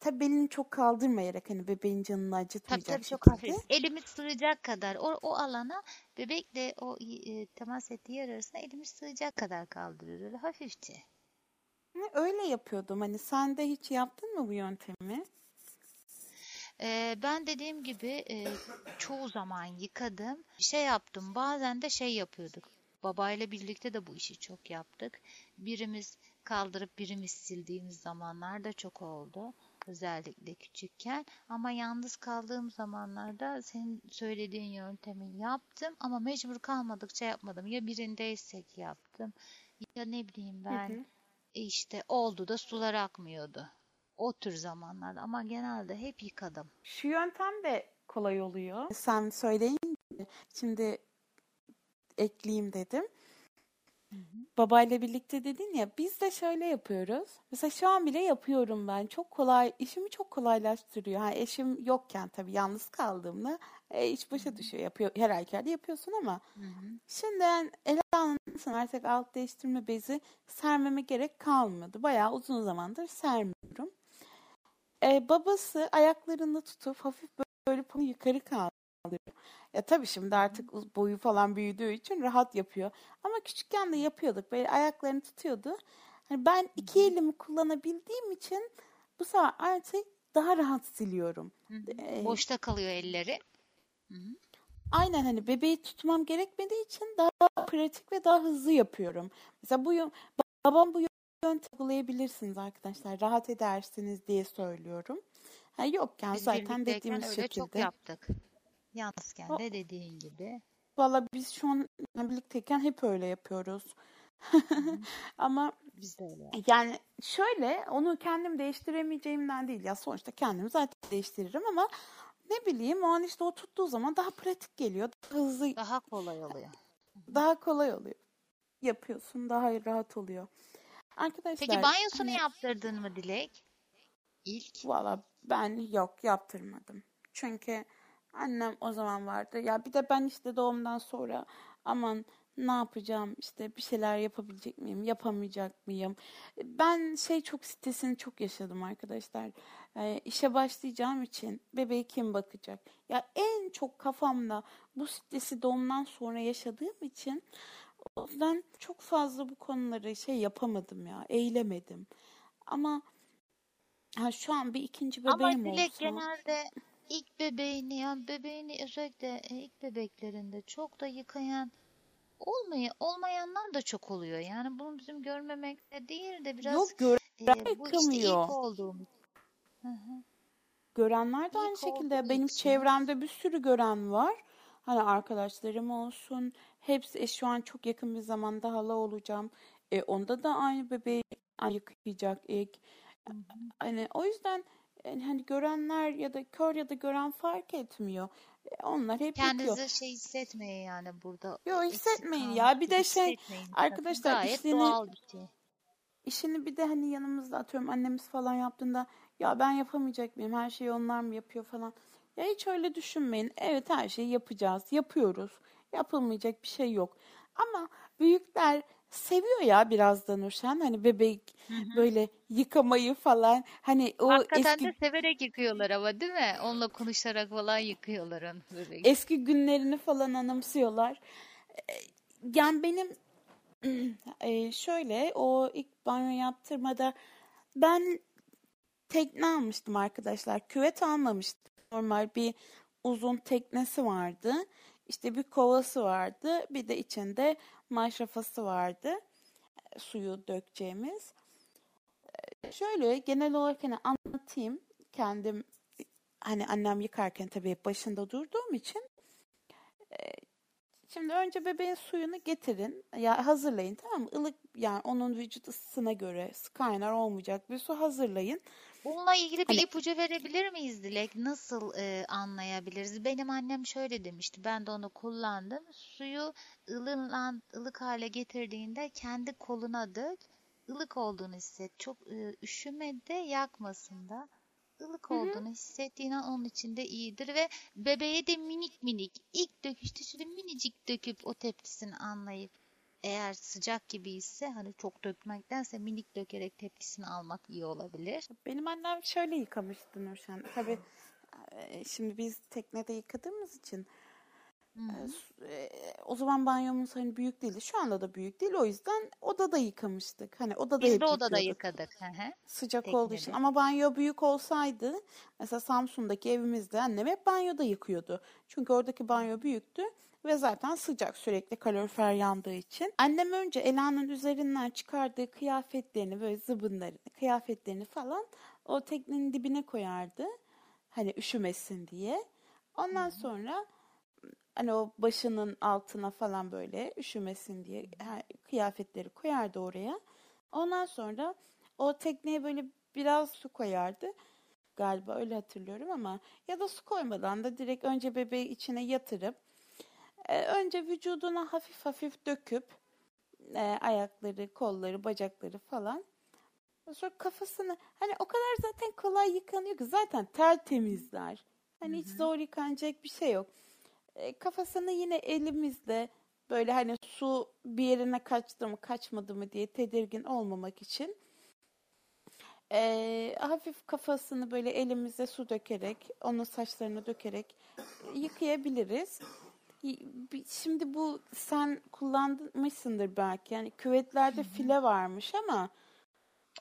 Tabii belini çok kaldırmayarak hani bebeğin canını acıtmayacak tabii, tabii, çok hafif. Elimi sığacak kadar o, o alana bebekle o e, temas ettiği yer arasında elimi sığacak kadar kaldırıyor öyle hafifçe. Öyle yapıyordum. Hani sen de hiç yaptın mı bu yöntemi? Ee, ben dediğim gibi e, çoğu zaman yıkadım. Şey yaptım. Bazen de şey yapıyorduk. Babayla birlikte de bu işi çok yaptık. Birimiz kaldırıp birimiz sildiğimiz zamanlar da çok oldu. özellikle küçükken ama yalnız kaldığım zamanlarda senin söylediğin yöntemi yaptım ama mecbur kalmadıkça yapmadım. Ya birindeysek yaptım ya ne bileyim ben hı hı. E işte oldu da sular akmıyordu. O tür zamanlarda ama genelde hep yıkadım. Şu yöntem de kolay oluyor. Sen söyleyince şimdi ekleyeyim dedim. Babayla birlikte dedin ya biz de şöyle yapıyoruz. Mesela şu an bile yapıyorum ben. Çok kolay, işimi çok kolaylaştırıyor. Ha, eşim yokken tabii yalnız kaldığımda e, iş başa düşüyor. Yapıyor, her halükarda yapıyorsun ama. Hı hı. Şimdi ele almışsın artık alt değiştirme bezi sermeme gerek kalmadı. Bayağı uzun zamandır sermiyorum. E, babası ayaklarını tutup hafif böyle bunu yukarı kaldırıyor. Ya tabii şimdi artık boyu falan büyüdüğü için rahat yapıyor. Ama küçükken de yapıyorduk. Böyle ayaklarını tutuyordu. Hani ben iki elimi kullanabildiğim için bu sefer artık daha rahat siliyorum. Ee, Boşta kalıyor elleri. Aynen hani bebeği tutmam gerekmediği için daha pratik ve daha hızlı yapıyorum. Mesela bu babam bu yöntemi uygulayabilirsiniz arkadaşlar. Rahat edersiniz diye söylüyorum. Ha, yokken Biz zaten dediğimiz öyle şekilde. çok yaptık. Yalnızken o, de dediğin gibi. Valla biz şu an birlikteyken hep öyle yapıyoruz. Ama biz de öyle. Yani şöyle onu kendim değiştiremeyeceğimden değil. Ya sonuçta kendim zaten değiştiririm ama ne bileyim o an işte o tuttuğu zaman daha pratik geliyor. Daha hızlı. Daha kolay oluyor. Daha kolay oluyor. Yapıyorsun daha rahat oluyor. Arkadaşlar. Peki banyosunu hani, yaptırdın mı Dilek? İlk. Valla ben yok yaptırmadım. Çünkü Annem o zaman vardı. Ya bir de ben işte doğumdan sonra aman ne yapacağım işte bir şeyler yapabilecek miyim yapamayacak mıyım? Ben şey çok stresini çok yaşadım arkadaşlar. Ee, işe başlayacağım için bebeği kim bakacak? Ya en çok kafamda bu stresi doğumdan sonra yaşadığım için o yüzden çok fazla bu konuları şey yapamadım ya eğilemedim. Ama ha, şu an bir ikinci bebeğim Ama olsa... genelde ilk bebeğini yani bebeğini özellikle e, ilk bebeklerinde çok da yıkayan olmaya olmayanlar da çok oluyor. Yani bunu bizim görmemekte değil de biraz Yok gören e, bu işte ilk olduğumuz. Görenler de aynı şekilde. Benim için. çevremde bir sürü gören var. Hani arkadaşlarım olsun. Hepsi e, şu an çok yakın bir zamanda hala olacağım. E, onda da aynı bebeği yıkayacak ilk. Hı hı. Hani o yüzden yani hani görenler ya da kör ya da gören fark etmiyor. E, onlar hep Kendinizi yapıyor. şey hissetmeyin yani burada. Yok hissetmeyin ya. Bir de şey arkadaşlar Gayet işini, doğal bir şey. işini bir de hani yanımızda atıyorum annemiz falan yaptığında ya ben yapamayacak mıyım? Her şeyi onlar mı yapıyor falan. Ya hiç öyle düşünmeyin. Evet her şeyi yapacağız. Yapıyoruz. Yapılmayacak bir şey yok. Ama büyükler seviyor ya biraz da Nurşen. Hani bebek böyle yıkamayı falan. Hani o Hakikaten eski... de severek yıkıyorlar ama değil mi? Onunla konuşarak falan yıkıyorlar onu bebeği. Eski günlerini falan anımsıyorlar. Yani benim şöyle o ilk banyo yaptırmada ben tekne almıştım arkadaşlar. Küvet almamıştım. Normal bir uzun teknesi vardı. İşte bir kovası vardı. Bir de içinde maşrafası vardı. E, suyu dökeceğimiz. E, şöyle genel olarak hani anlatayım. Kendim hani annem yıkarken tabii başında durduğum için e, Şimdi önce bebeğin suyunu getirin. Ya hazırlayın tamam mı? Ilık yani onun vücut ısısına göre kaynar olmayacak bir su hazırlayın. Bununla ilgili bir hani... ipucu verebilir miyiz Dilek? Nasıl e, anlayabiliriz? Benim annem şöyle demişti. Ben de onu kullandım. Suyu ılınlan, ılık hale getirdiğinde kendi koluna dök. ılık olduğunu hisset. Çok e, üşüme de yakmasın da ılık Hı-hı. olduğunu hissettiğin an onun için de iyidir ve bebeğe de minik minik ilk döküşte şöyle minicik döküp o tepkisini anlayıp eğer sıcak gibi ise hani çok dökmektense minik dökerek tepkisini almak iyi olabilir. Benim annem şöyle yıkamıştı Nurşen. Tabii şimdi biz teknede yıkadığımız için e, o zaman banyomuz hani büyük değildi. Şu anda da büyük değil. O yüzden odada yıkamıştık. Hani odada Biz de odada yıkadık. Sıcak Teknede. olduğu için. Ama banyo büyük olsaydı mesela Samsun'daki evimizde annem hep banyoda yıkıyordu. Çünkü oradaki banyo büyüktü ve zaten sıcak sürekli kalorifer yandığı için. Annem önce Ela'nın üzerinden çıkardığı kıyafetlerini böyle zıbınlarını, kıyafetlerini falan o teknenin dibine koyardı. Hani üşümesin diye. Ondan sonra hani o başının altına falan böyle üşümesin diye kıyafetleri koyardı oraya. Ondan sonra o tekneye böyle biraz su koyardı. Galiba öyle hatırlıyorum ama ya da su koymadan da direkt önce bebeği içine yatırıp e, önce vücuduna hafif hafif döküp e, ayakları, kolları, bacakları falan sonra kafasını hani o kadar zaten kolay yıkanıyor ki zaten tertemizler. Hani hiç zor yıkanacak bir şey yok. E, kafasını yine elimizle böyle hani su bir yerine kaçtı mı kaçmadı mı diye tedirgin olmamak için e, hafif kafasını böyle elimize su dökerek onun saçlarını dökerek yıkayabiliriz. Şimdi bu sen kullanmışsındır belki yani küvetlerde file varmış ama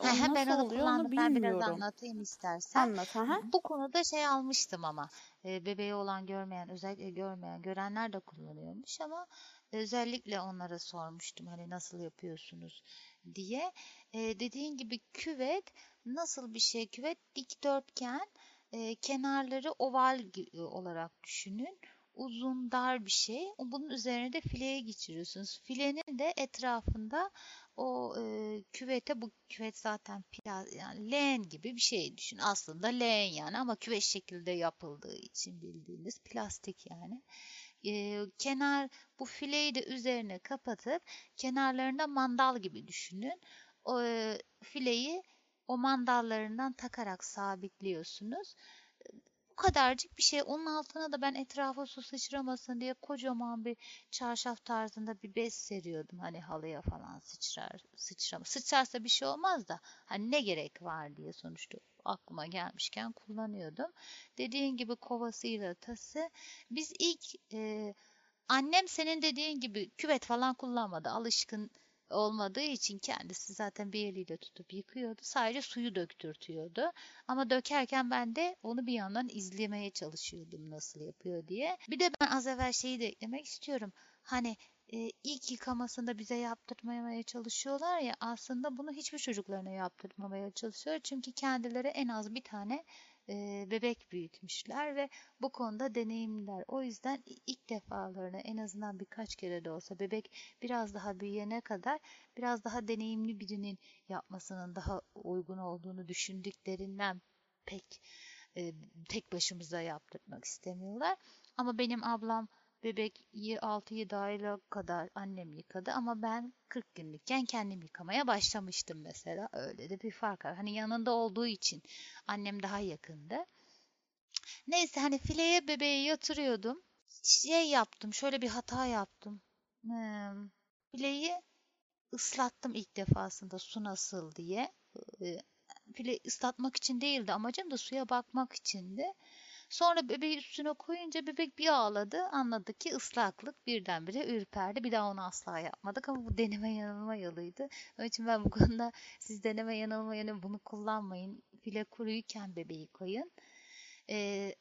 Aha, ben onu kullandım. Onu ben biraz anlatayım istersen. Anlat. Aha. Bu konuda şey almıştım ama e, bebeği olan görmeyen özellikle görmeyen görenler de kullanıyormuş ama özellikle onlara sormuştum hani nasıl yapıyorsunuz diye. E, dediğin gibi küvet nasıl bir şey? Küvet dikdörtgen e, kenarları oval olarak düşünün uzun dar bir şey. Bunun üzerine de fileye geçiriyorsunuz. Filenin de etrafında o e, küvete bu küvet zaten plaz yani leğen gibi bir şey düşün. Aslında leğen yani ama küvet şekilde yapıldığı için bildiğiniz plastik yani. E, kenar bu fileyi de üzerine kapatıp kenarlarında mandal gibi düşünün. O e, fileyi o mandallarından takarak sabitliyorsunuz bu kadarcık bir şey. Onun altına da ben etrafa su sıçramasın diye kocaman bir çarşaf tarzında bir bez seriyordum. Hani halıya falan sıçrar, sıçrama. Sıçrarsa bir şey olmaz da hani ne gerek var diye sonuçta aklıma gelmişken kullanıyordum. Dediğin gibi kovasıyla tası. Biz ilk e, annem senin dediğin gibi küvet falan kullanmadı. Alışkın olmadığı için kendisi zaten bir eliyle tutup yıkıyordu. Sadece suyu döktürtüyordu. Ama dökerken ben de onu bir yandan izlemeye çalışıyordum nasıl yapıyor diye. Bir de ben az evvel şeyi de eklemek istiyorum. Hani e, ilk yıkamasında bize yaptırmaya çalışıyorlar ya aslında bunu hiçbir çocuklarına yaptırmamaya çalışıyor. Çünkü kendileri en az bir tane e, bebek büyütmüşler ve bu konuda deneyimliler. O yüzden ilk defalarını en azından birkaç kere de olsa bebek biraz daha büyüyene kadar biraz daha deneyimli birinin yapmasının daha uygun olduğunu düşündüklerinden pek e, tek başımıza yaptırmak istemiyorlar. Ama benim ablam Bebek 6-7 ayla kadar annem yıkadı ama ben 40 günlükken kendim yıkamaya başlamıştım mesela. Öyle de bir fark var. Hani yanında olduğu için annem daha yakındı. Neyse hani fileye bebeği yatırıyordum. Şey yaptım, şöyle bir hata yaptım. Hmm, fileyi ıslattım ilk defasında su nasıl diye. File ıslatmak için değildi amacım da suya bakmak içindi. Sonra bebeği üstüne koyunca bebek bir ağladı. Anladı ki ıslaklık birdenbire ürperdi. Bir daha onu asla yapmadık ama bu deneme yanılma yoluydu. Onun için ben bu konuda siz deneme yanılma yönü bunu kullanmayın. File kuruyken bebeği koyun. Ee,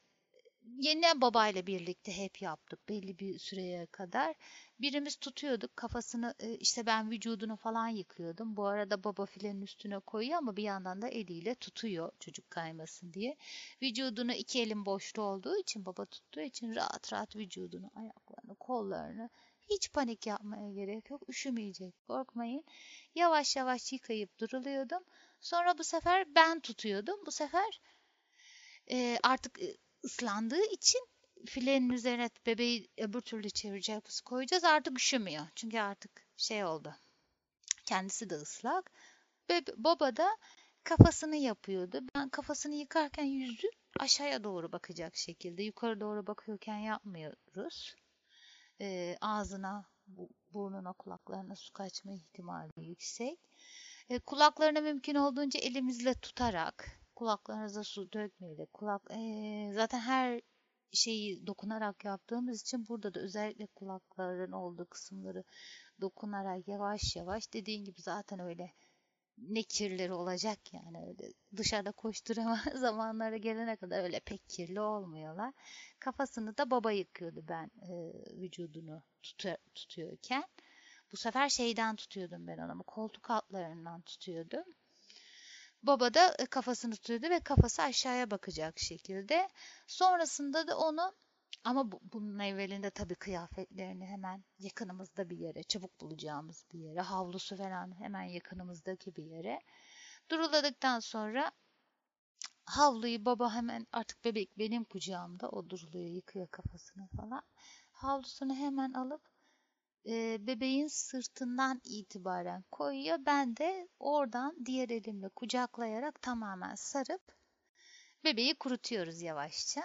yine babayla birlikte hep yaptık belli bir süreye kadar. Birimiz tutuyorduk kafasını e, işte ben vücudunu falan yıkıyordum. Bu arada baba filenin üstüne koyuyor ama bir yandan da eliyle tutuyor çocuk kaymasın diye. Vücudunu iki elin boşta olduğu için baba tuttuğu için rahat rahat vücudunu, ayaklarını, kollarını hiç panik yapmaya gerek yok. Üşümeyecek korkmayın. Yavaş yavaş yıkayıp duruluyordum. Sonra bu sefer ben tutuyordum. Bu sefer e, artık e, ıslandığı için filenin üzerine bebeği öbür türlü çevireceğiz koyacağız artık üşümüyor. Çünkü artık şey oldu. Kendisi de ıslak. Bebe, baba da kafasını yapıyordu. Ben kafasını yıkarken yüzü aşağıya doğru bakacak şekilde. Yukarı doğru bakıyorken yapmıyoruz. E, ağzına, burnuna, kulaklarına su kaçma ihtimali yüksek. E, kulaklarına mümkün olduğunca elimizle tutarak kulaklarınıza su dökmeyle kulak e, zaten her şeyi dokunarak yaptığımız için burada da özellikle kulakların olduğu kısımları dokunarak yavaş yavaş dediğin gibi zaten öyle ne kirleri olacak yani öyle dışarıda koşturama zamanları gelene kadar öyle pek kirli olmuyorlar. Kafasını da baba yıkıyordu ben e, vücudunu tutu tutuyorken. Bu sefer şeyden tutuyordum ben onu koltuk altlarından tutuyordum. Baba da e, kafasını tutuyordu ve kafası aşağıya bakacak şekilde. Sonrasında da onu ama bu, bunun evvelinde tabii kıyafetlerini hemen yakınımızda bir yere, çabuk bulacağımız bir yere, havlusu falan hemen yakınımızdaki bir yere duruladıktan sonra havluyu baba hemen artık bebek benim kucağımda o duruluyor yıkıyor kafasını falan. Havlusunu hemen alıp e, bebeğin sırtından itibaren koyuyor. Ben de oradan diğer elimle kucaklayarak tamamen sarıp bebeği kurutuyoruz yavaşça.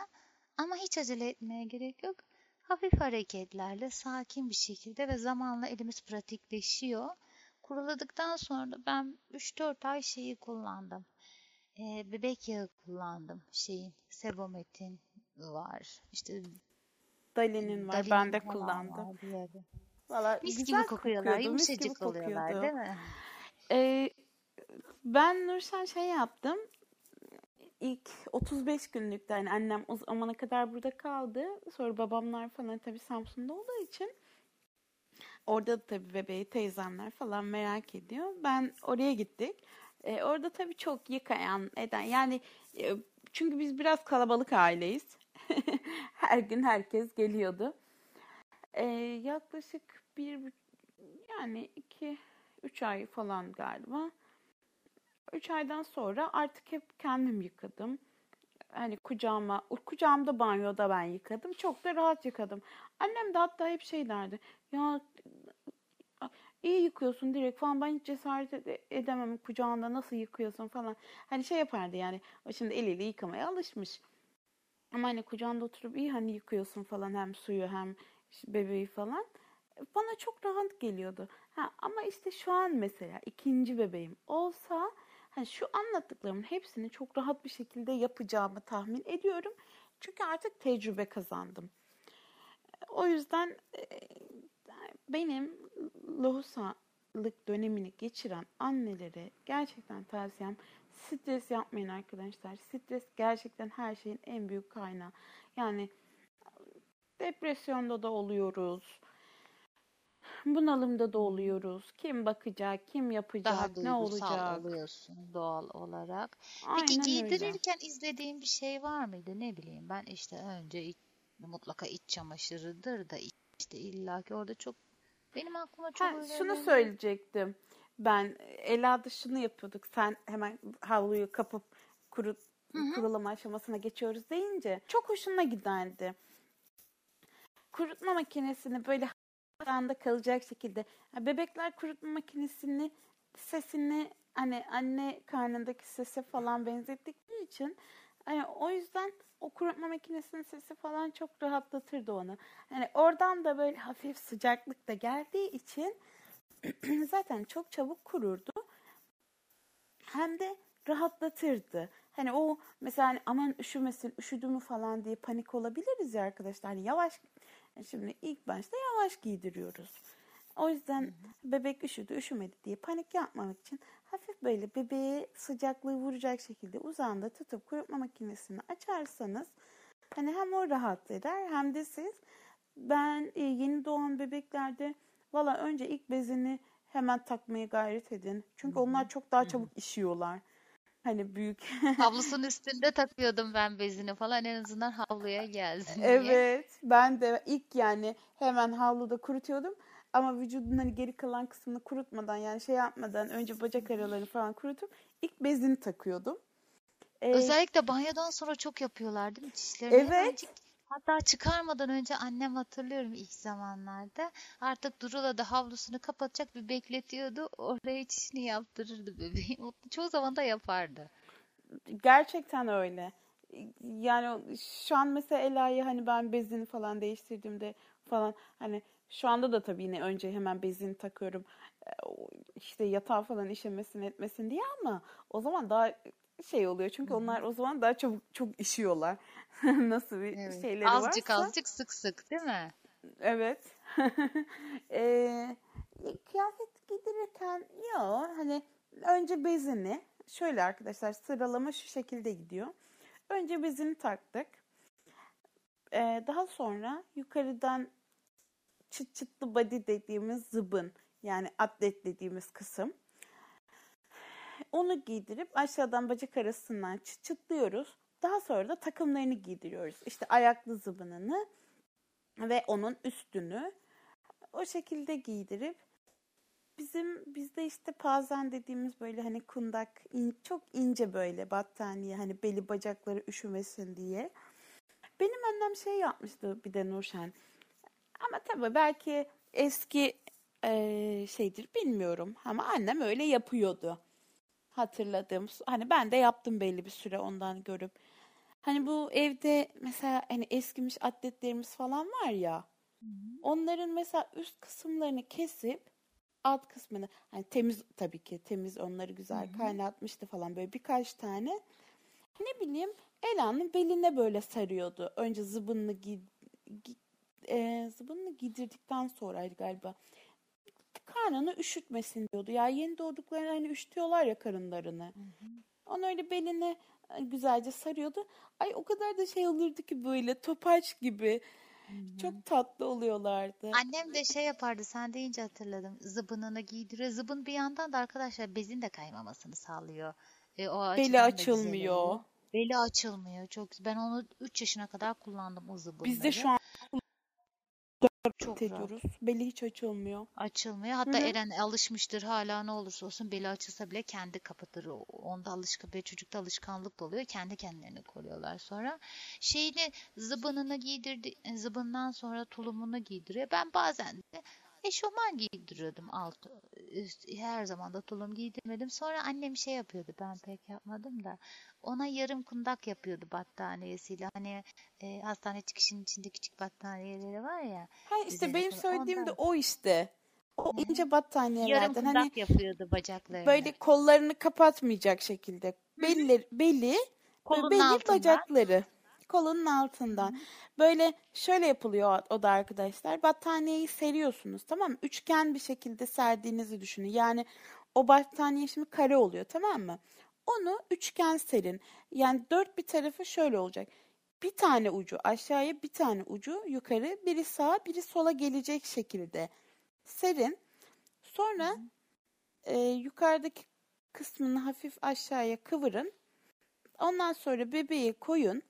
Ama hiç acele etmeye gerek yok. Hafif hareketlerle sakin bir şekilde ve zamanla elimiz pratikleşiyor. Kuruladıktan sonra ben 3-4 ay şeyi kullandım. Ee, bebek yağı kullandım. Şeyin, Sebomet'in var. İşte Dali'nin var. Dali'nin ben de kullandım. Valla mis gibi kokuyorlar. Yumuşacık oluyorlar değil mi? Ee, ben Nurşen şey yaptım ilk 35 günlükte yani annem o zamana kadar burada kaldı. Sonra babamlar falan tabii Samsun'da olduğu için orada da tabii bebeği teyzemler falan merak ediyor. Ben oraya gittik. E, orada tabii çok yıkayan eden yani e, çünkü biz biraz kalabalık aileyiz. Her gün herkes geliyordu. E, yaklaşık bir yani iki üç ay falan galiba 3 aydan sonra artık hep kendim yıkadım. Hani kucağıma, kucağımda banyoda ben yıkadım. Çok da rahat yıkadım. Annem de hatta hep şey derdi. Ya iyi yıkıyorsun direkt falan. Ben hiç cesaret edemem kucağında nasıl yıkıyorsun falan. Hani şey yapardı yani. Şimdi eliyle yıkamaya alışmış. Ama hani kucağında oturup iyi hani yıkıyorsun falan hem suyu hem bebeği falan. Bana çok rahat geliyordu. Ha, ama işte şu an mesela ikinci bebeğim olsa hani şu anlattıklarımın hepsini çok rahat bir şekilde yapacağımı tahmin ediyorum. Çünkü artık tecrübe kazandım. O yüzden e, benim lohusalık dönemini geçiren annelere gerçekten tavsiyem stres yapmayın arkadaşlar. Stres gerçekten her şeyin en büyük kaynağı. Yani depresyonda da oluyoruz bunalımda da oluyoruz. Kim bakacak, kim yapacak, Daha ne olacak? oluyorsun doğal olarak. Aynen Peki giydirirken öyle. izlediğin bir şey var mıydı? Ne bileyim ben işte önce iç, mutlaka iç çamaşırıdır da işte illaki orada çok benim aklıma çok ha, öyle Şunu öyle... söyleyecektim. Ben Ela'da şunu yapıyorduk. Sen hemen havluyu kapıp kurut, kurulama aşamasına geçiyoruz deyince çok hoşuma giderdi. Kurutma makinesini böyle anda kalacak şekilde. Bebekler kurutma makinesini sesini hani anne karnındaki sese falan benzettikleri için hani o yüzden o kurutma makinesinin sesi falan çok rahatlatırdı onu. Hani oradan da böyle hafif sıcaklık da geldiği için zaten çok çabuk kururdu. Hem de rahatlatırdı. Hani o mesela hani aman üşümesin, üşüdü mü falan diye panik olabiliriz ya arkadaşlar. Hani yavaş Şimdi ilk başta yavaş giydiriyoruz. O yüzden bebek üşüdü, üşümedi diye panik yapmamak için hafif böyle bebeğe sıcaklığı vuracak şekilde uzağında tutup kurutma makinesini açarsanız hani hem o rahat eder hem de siz ben e, yeni doğan bebeklerde valla önce ilk bezini hemen takmaya gayret edin. Çünkü onlar çok daha çabuk işiyorlar. Hani büyük. Havlusun üstünde takıyordum ben bezini falan en azından havluya gelsin diye. Evet ben de ilk yani hemen havluda kurutuyordum. Ama vücudun hani geri kalan kısmını kurutmadan yani şey yapmadan önce bacak aralarını falan kurutup ilk bezini takıyordum. Ee, Özellikle banyodan sonra çok yapıyorlar değil mi dişlerini? Evet. Hatta çıkarmadan önce annem hatırlıyorum ilk zamanlarda artık Durula da havlusunu kapatacak bir bekletiyordu. Oraya çişini yaptırırdı bebeğim. Çoğu zaman da yapardı. Gerçekten öyle. Yani şu an mesela Ela'yı hani ben bezini falan değiştirdiğimde falan hani şu anda da tabii yine önce hemen bezini takıyorum. E, işte yatağı falan işemesin etmesin diye ama o zaman daha şey oluyor. Çünkü onlar o zaman daha çabuk çok işiyorlar. Nasıl bir evet. şeyleri azıcık, varsa. Azıcık azıcık sık sık değil mi? Evet. e, kıyafet giydirirken yok hani önce bezini şöyle arkadaşlar sıralama şu şekilde gidiyor. Önce bezini taktık. E, daha sonra yukarıdan çıt çıtlı body dediğimiz zıbın yani atlet dediğimiz kısım. Onu giydirip aşağıdan bacak arasından çıt çıtlıyoruz. Daha sonra da takımlarını giydiriyoruz. İşte ayaklı zıbınını ve onun üstünü o şekilde giydirip bizim bizde işte pazen dediğimiz böyle hani kundak in, çok ince böyle battaniye hani beli bacakları üşümesin diye. Benim annem şey yapmıştı bir de Nurşen. Ama tabii belki eski e, şeydir bilmiyorum ama annem öyle yapıyordu. Hatırladığım hani ben de yaptım belli bir süre ondan görüp. Hani bu evde mesela hani eskimiş atletlerimiz falan var ya. Onların mesela üst kısımlarını kesip alt kısmını hani temiz tabii ki temiz onları güzel Hı-hı. kaynatmıştı falan böyle birkaç tane. Ne bileyim Ela'nın beline böyle sarıyordu. Önce zıbınını gi, gi, e, zıbınını giydirdikten sonraydı galiba. Karnını üşütmesin diyordu. Ya yeni doğduklarını hani üşütüyorlar ya karınlarını. Hı hı. Onu öyle beline e, güzelce sarıyordu. Ay o kadar da şey olurdu ki böyle topaç gibi. Hı-hı. Çok tatlı oluyorlardı. Annem de şey yapardı sen deyince hatırladım. Zıbınını giydiriyor. Zıbın bir yandan da arkadaşlar bezin de kaymamasını sağlıyor. E, o Beli açılmıyor. Beli açılmıyor. Çok ben onu 3 yaşına kadar kullandım o zıbınları. Biz de şu an çok ediyoruz. Rahat. Beli hiç açılmıyor. Açılmıyor. Hatta Hı-hı. Eren alışmıştır hala ne olursa olsun beli açılsa bile kendi kapatır. Onda alışkan ve çocukta alışkanlık da oluyor. Kendi kendilerini koruyorlar sonra. Şeyini zıbınını giydirdi. Zıbından sonra tulumunu giydiriyor. Ben bazen de eşofman giydiriyordum alt üst her zaman da tulum giydirmedim. Sonra annem şey yapıyordu ben pek yapmadım da ona yarım kundak yapıyordu battaniyesiyle. Hani e, hastane çıkışının içinde küçük battaniyeleri var ya. Ha işte benim söylediğim de o işte. O Hı. ince battaniyelerden. Yarım kundak hani, yapıyordu bacaklarını. Böyle kollarını kapatmayacak şekilde. Belli, beli, Kolun belli altından. bacakları kolunun altından. Hı. Böyle şöyle yapılıyor o da arkadaşlar. Battaniyeyi seriyorsunuz tamam mı? Üçgen bir şekilde serdiğinizi düşünün. Yani o battaniye şimdi kare oluyor tamam mı? Onu üçgen serin. Yani dört bir tarafı şöyle olacak. Bir tane ucu aşağıya bir tane ucu yukarı biri sağa biri sola gelecek şekilde serin. Sonra e, yukarıdaki kısmını hafif aşağıya kıvırın. Ondan sonra bebeği koyun.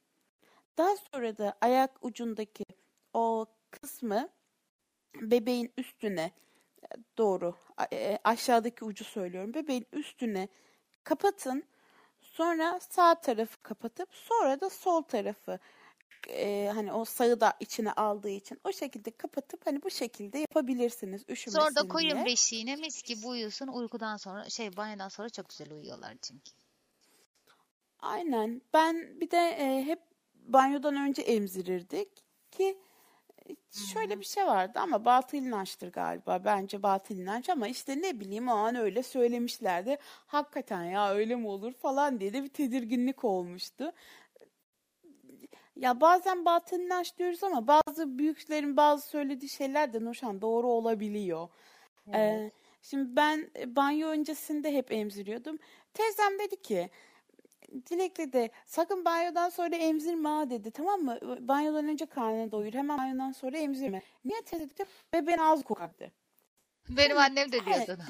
Daha sonra da ayak ucundaki o kısmı bebeğin üstüne doğru e, aşağıdaki ucu söylüyorum. Bebeğin üstüne kapatın. Sonra sağ tarafı kapatıp sonra da sol tarafı e, hani o sağı da içine aldığı için o şekilde kapatıp hani bu şekilde yapabilirsiniz üşümesin Sonra da koyun diye. beşiğine mis gibi uyusun. Uykudan sonra şey banyodan sonra çok güzel uyuyorlar çünkü. Aynen. Ben bir de e, hep banyodan önce emzirirdik ki e, şöyle bir şey vardı ama batıl inançtır galiba. Bence batıl inanç ama işte ne bileyim o an öyle söylemişlerdi. Hakikaten ya öyle mi olur falan diye de bir tedirginlik olmuştu. Ya bazen batıl inanç diyoruz ama bazı büyüklerin bazı söylediği şeyler de Nurşan doğru olabiliyor. Evet. Ee, şimdi ben banyo öncesinde hep emziriyordum. Teyzem dedi ki Dilek'le de sakın banyodan sonra emzirme dedi tamam mı? Banyodan önce karnını doyur hemen banyodan sonra emzirme. Niye teyze dedi? Bebeğin ağzı kokardı. Benim annem de diyor sana.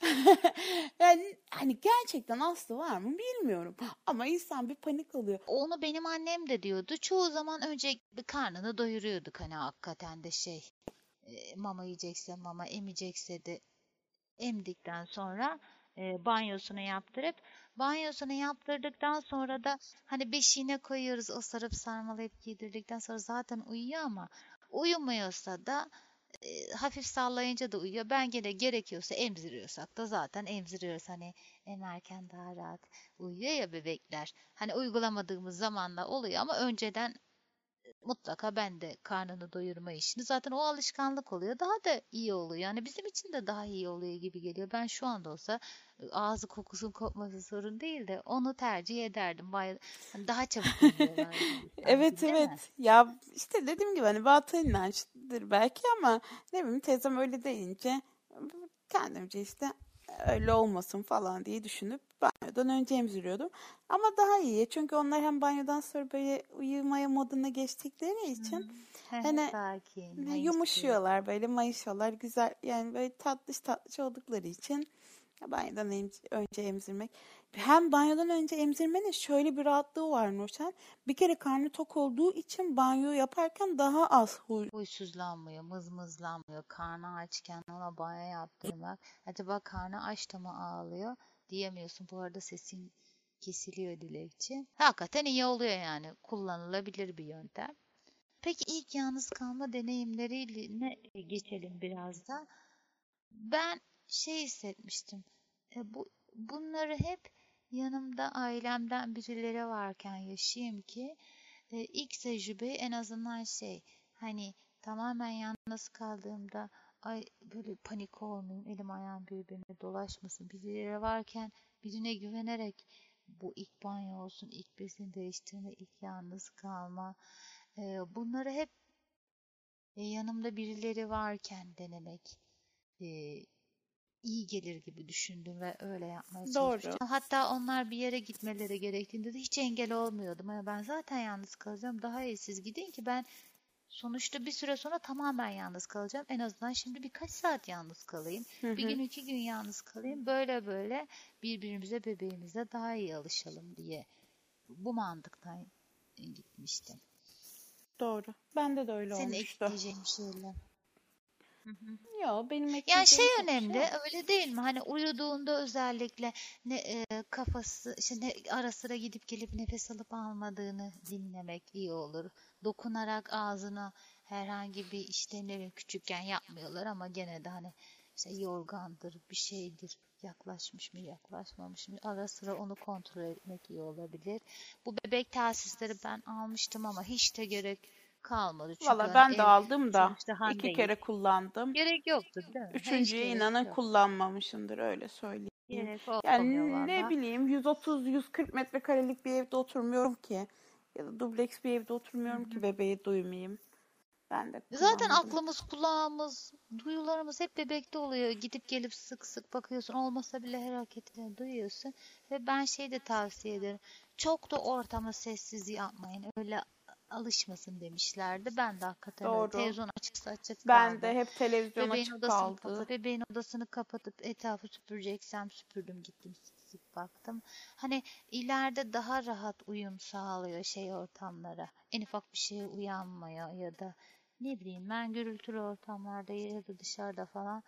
yani hani gerçekten aslı var mı bilmiyorum. Ama insan bir panik alıyor. Onu benim annem de diyordu. Çoğu zaman önce bir karnını doyuruyorduk hani hakikaten de şey. E, mama yiyecekse mama emecekse de emdikten sonra e, banyosunu yaptırıp banyosunu yaptırdıktan sonra da hani beşiğine koyuyoruz o sarıp sarmalayıp giydirdikten sonra zaten uyuyor ama uyumuyorsa da e, hafif sallayınca da uyuyor. Ben gene gerekiyorsa emziriyorsak da zaten emziriyoruz. Hani emerken daha rahat uyuyor ya bebekler. Hani uygulamadığımız zamanla oluyor ama önceden mutlaka ben de karnını doyurma işini zaten o alışkanlık oluyor. Daha da iyi oluyor. Yani bizim için de daha iyi oluyor gibi geliyor. Ben şu anda olsa ağzı kokusun kopması sorun değil de onu tercih ederdim. Bay hani daha çabuk Evet evet. Mi? Ya işte dediğim gibi hani batı inançtır belki ama ne bileyim teyzem öyle deyince kendimce işte öyle olmasın falan diye düşünüp banyodan önce emziriyordum. Ama daha iyi çünkü onlar hem banyodan sonra böyle uyumaya moduna geçtikleri için hmm. hani Sakin, yumuşuyorlar böyle mayışıyorlar güzel yani böyle tatlış tatlış oldukları için Banyodan önce emzirmek. Hem banyodan önce emzirmenin şöyle bir rahatlığı var Nurşen. Bir kere karnı tok olduğu için banyo yaparken daha az huy. Huysuzlanmıyor, mızmızlanmıyor. Karnı açken ona banyo yaptırmak. Acaba karnı aç da mı ağlıyor diyemiyorsun. Bu arada sesin kesiliyor dilekçe. Hakikaten iyi oluyor yani. Kullanılabilir bir yöntem. Peki ilk yalnız kalma deneyimlerine geçelim biraz da. Ben şey hissetmiştim. E, bu bunları hep yanımda ailemden birileri varken yaşayayım ki e, ilk tecrübe en azından şey hani tamamen yalnız kaldığımda ay böyle panik olmayayım elim ayağım birbirine dolaşmasın birileri varken birine güvenerek bu ilk banyo olsun ilk besin değiştirme ilk yalnız kalma e, bunları hep e, yanımda birileri varken denemek e, iyi gelir gibi düşündüm ve öyle yapmaya çalıştım. Doğru. Hatta onlar bir yere gitmeleri gerektiğinde de hiç engel olmuyordum. Yani ben zaten yalnız kalacağım. Daha iyi siz gidin ki ben sonuçta bir süre sonra tamamen yalnız kalacağım. En azından şimdi birkaç saat yalnız kalayım. Hı hı. Bir gün iki gün yalnız kalayım. Böyle böyle birbirimize bebeğimize daha iyi alışalım diye bu mantıktan gitmiştim. Doğru. Bende de öyle Senin olmuştu. Senin ekleyeceğin şeyler. Yok benim Yani şey önemli şey. öyle değil mi? Hani uyuduğunda özellikle ne e, kafası işte ne, ara sıra gidip gelip nefes alıp almadığını dinlemek iyi olur. Dokunarak ağzına herhangi bir işte ne küçükken yapmıyorlar ama gene de hani işte yorgandır bir şeydir yaklaşmış mı yaklaşmamış mı ara sıra onu kontrol etmek iyi olabilir. Bu bebek telsizleri ben almıştım ama hiç de gerek kalmadı. Çünkü Valla hani ben de aldım da iki kere kullandım. Gerek yoktu değil mi? Üçüncüye inanın yok. kullanmamışımdır öyle söyleyeyim. Gerek yani ne bileyim 130-140 metrekarelik bir evde oturmuyorum ki. Ya da dubleks bir evde oturmuyorum ki bebeği duymayayım. Ben de Zaten aklımız, kulağımız, duyularımız hep bebekte oluyor. Gidip gelip sık sık bakıyorsun. Olmasa bile her hareketini duyuyorsun. Ve ben şey de tavsiye ederim. Çok da ortama sessiz yapmayın. Öyle alışmasın demişlerdi. Ben de hakikaten Doğru. televizyon açıksa açık kaldı. Ben de hep televizyon bebeğin açık kaldı. Kapatıp, bebeğin odasını kapatıp etrafı süpüreceksem süpürdüm gittim sık baktım. Hani ileride daha rahat uyum sağlıyor şey ortamlara. En ufak bir şeye uyanmaya ya da ne bileyim ben gürültülü ortamlarda ya da dışarıda falan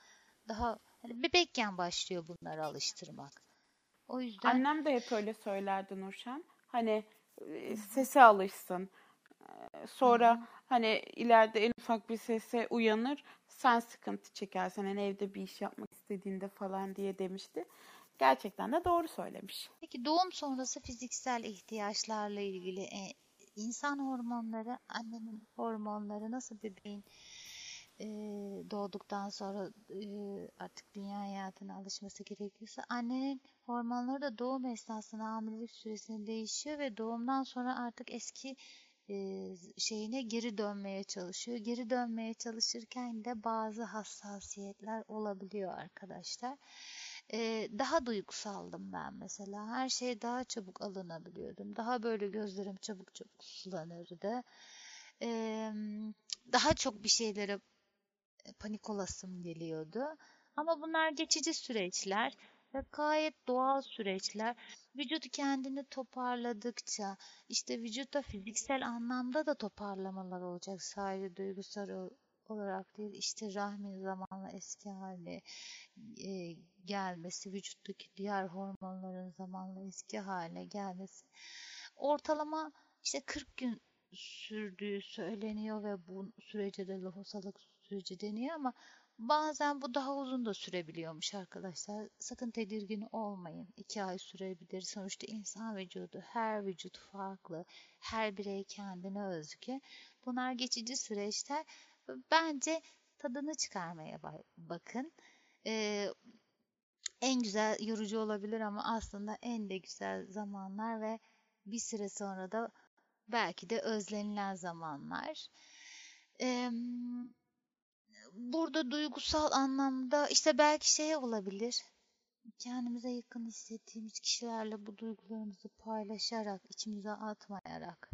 daha hani bebekken başlıyor bunları alıştırmak. O yüzden Annem de hep öyle söylerdi Nurşen. Hani sese alışsın sonra hani ileride en ufak bir sese uyanır sen sıkıntı çekersen hani evde bir iş yapmak istediğinde falan diye demişti. Gerçekten de doğru söylemiş. Peki doğum sonrası fiziksel ihtiyaçlarla ilgili e, insan hormonları, annenin hormonları nasıl bebeğin e, doğduktan sonra e, artık dünya hayatına alışması gerekiyorsa annenin hormonları da doğum esnasında hamilelik süresinde değişiyor ve doğumdan sonra artık eski şeyine geri dönmeye çalışıyor. Geri dönmeye çalışırken de bazı hassasiyetler olabiliyor arkadaşlar. daha duygusaldım ben mesela. Her şey daha çabuk alınabiliyordum. Daha böyle gözlerim çabuk çabuk sulanırdı. daha çok bir şeylere panik olasım geliyordu. Ama bunlar geçici süreçler ve gayet doğal süreçler. Vücut kendini toparladıkça işte vücutta fiziksel anlamda da toparlamalar olacak sadece duygusal olarak değil işte rahmin zamanla eski haline e, gelmesi vücuttaki diğer hormonların zamanla eski haline gelmesi ortalama işte 40 gün sürdüğü söyleniyor ve bu sürece de lohusalık süreci deniyor ama Bazen bu daha uzun da sürebiliyormuş arkadaşlar. Sakın tedirgin olmayın. İki ay sürebilir. Sonuçta insan vücudu, her vücut farklı. Her birey kendine özgü. Bunlar geçici süreçler. Bence tadını çıkarmaya bakın. Ee, en güzel yorucu olabilir ama aslında en de güzel zamanlar ve bir süre sonra da belki de özlenilen zamanlar. Ee, burada duygusal anlamda işte belki şey olabilir. Kendimize yakın hissettiğimiz kişilerle bu duygularımızı paylaşarak, içimize atmayarak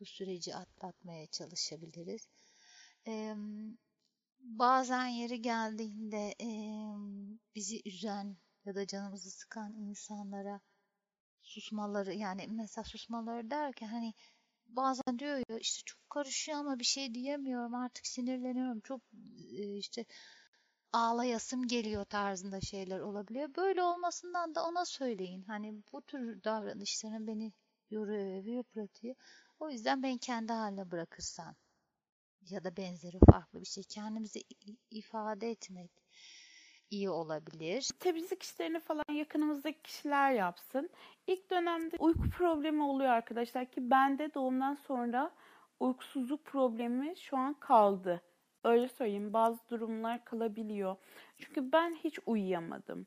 bu süreci atlatmaya çalışabiliriz. Ee, bazen yeri geldiğinde e, bizi üzen ya da canımızı sıkan insanlara susmaları yani mesela susmaları derken hani bazen diyor ya işte çok karışıyor ama bir şey diyemiyorum artık sinirleniyorum çok e, işte ağlayasım geliyor tarzında şeyler olabiliyor. Böyle olmasından da ona söyleyin. Hani bu tür davranışların beni yoruyor ve yıpratıyor. O yüzden ben kendi haline bırakırsan ya da benzeri farklı bir şey kendimizi ifade etmek iyi olabilir. Temizlik işlerini falan yakınımızdaki kişiler yapsın. İlk dönemde uyku problemi oluyor arkadaşlar ki bende doğumdan sonra uykusuzluk problemi şu an kaldı. Öyle söyleyeyim bazı durumlar kalabiliyor. Çünkü ben hiç uyuyamadım.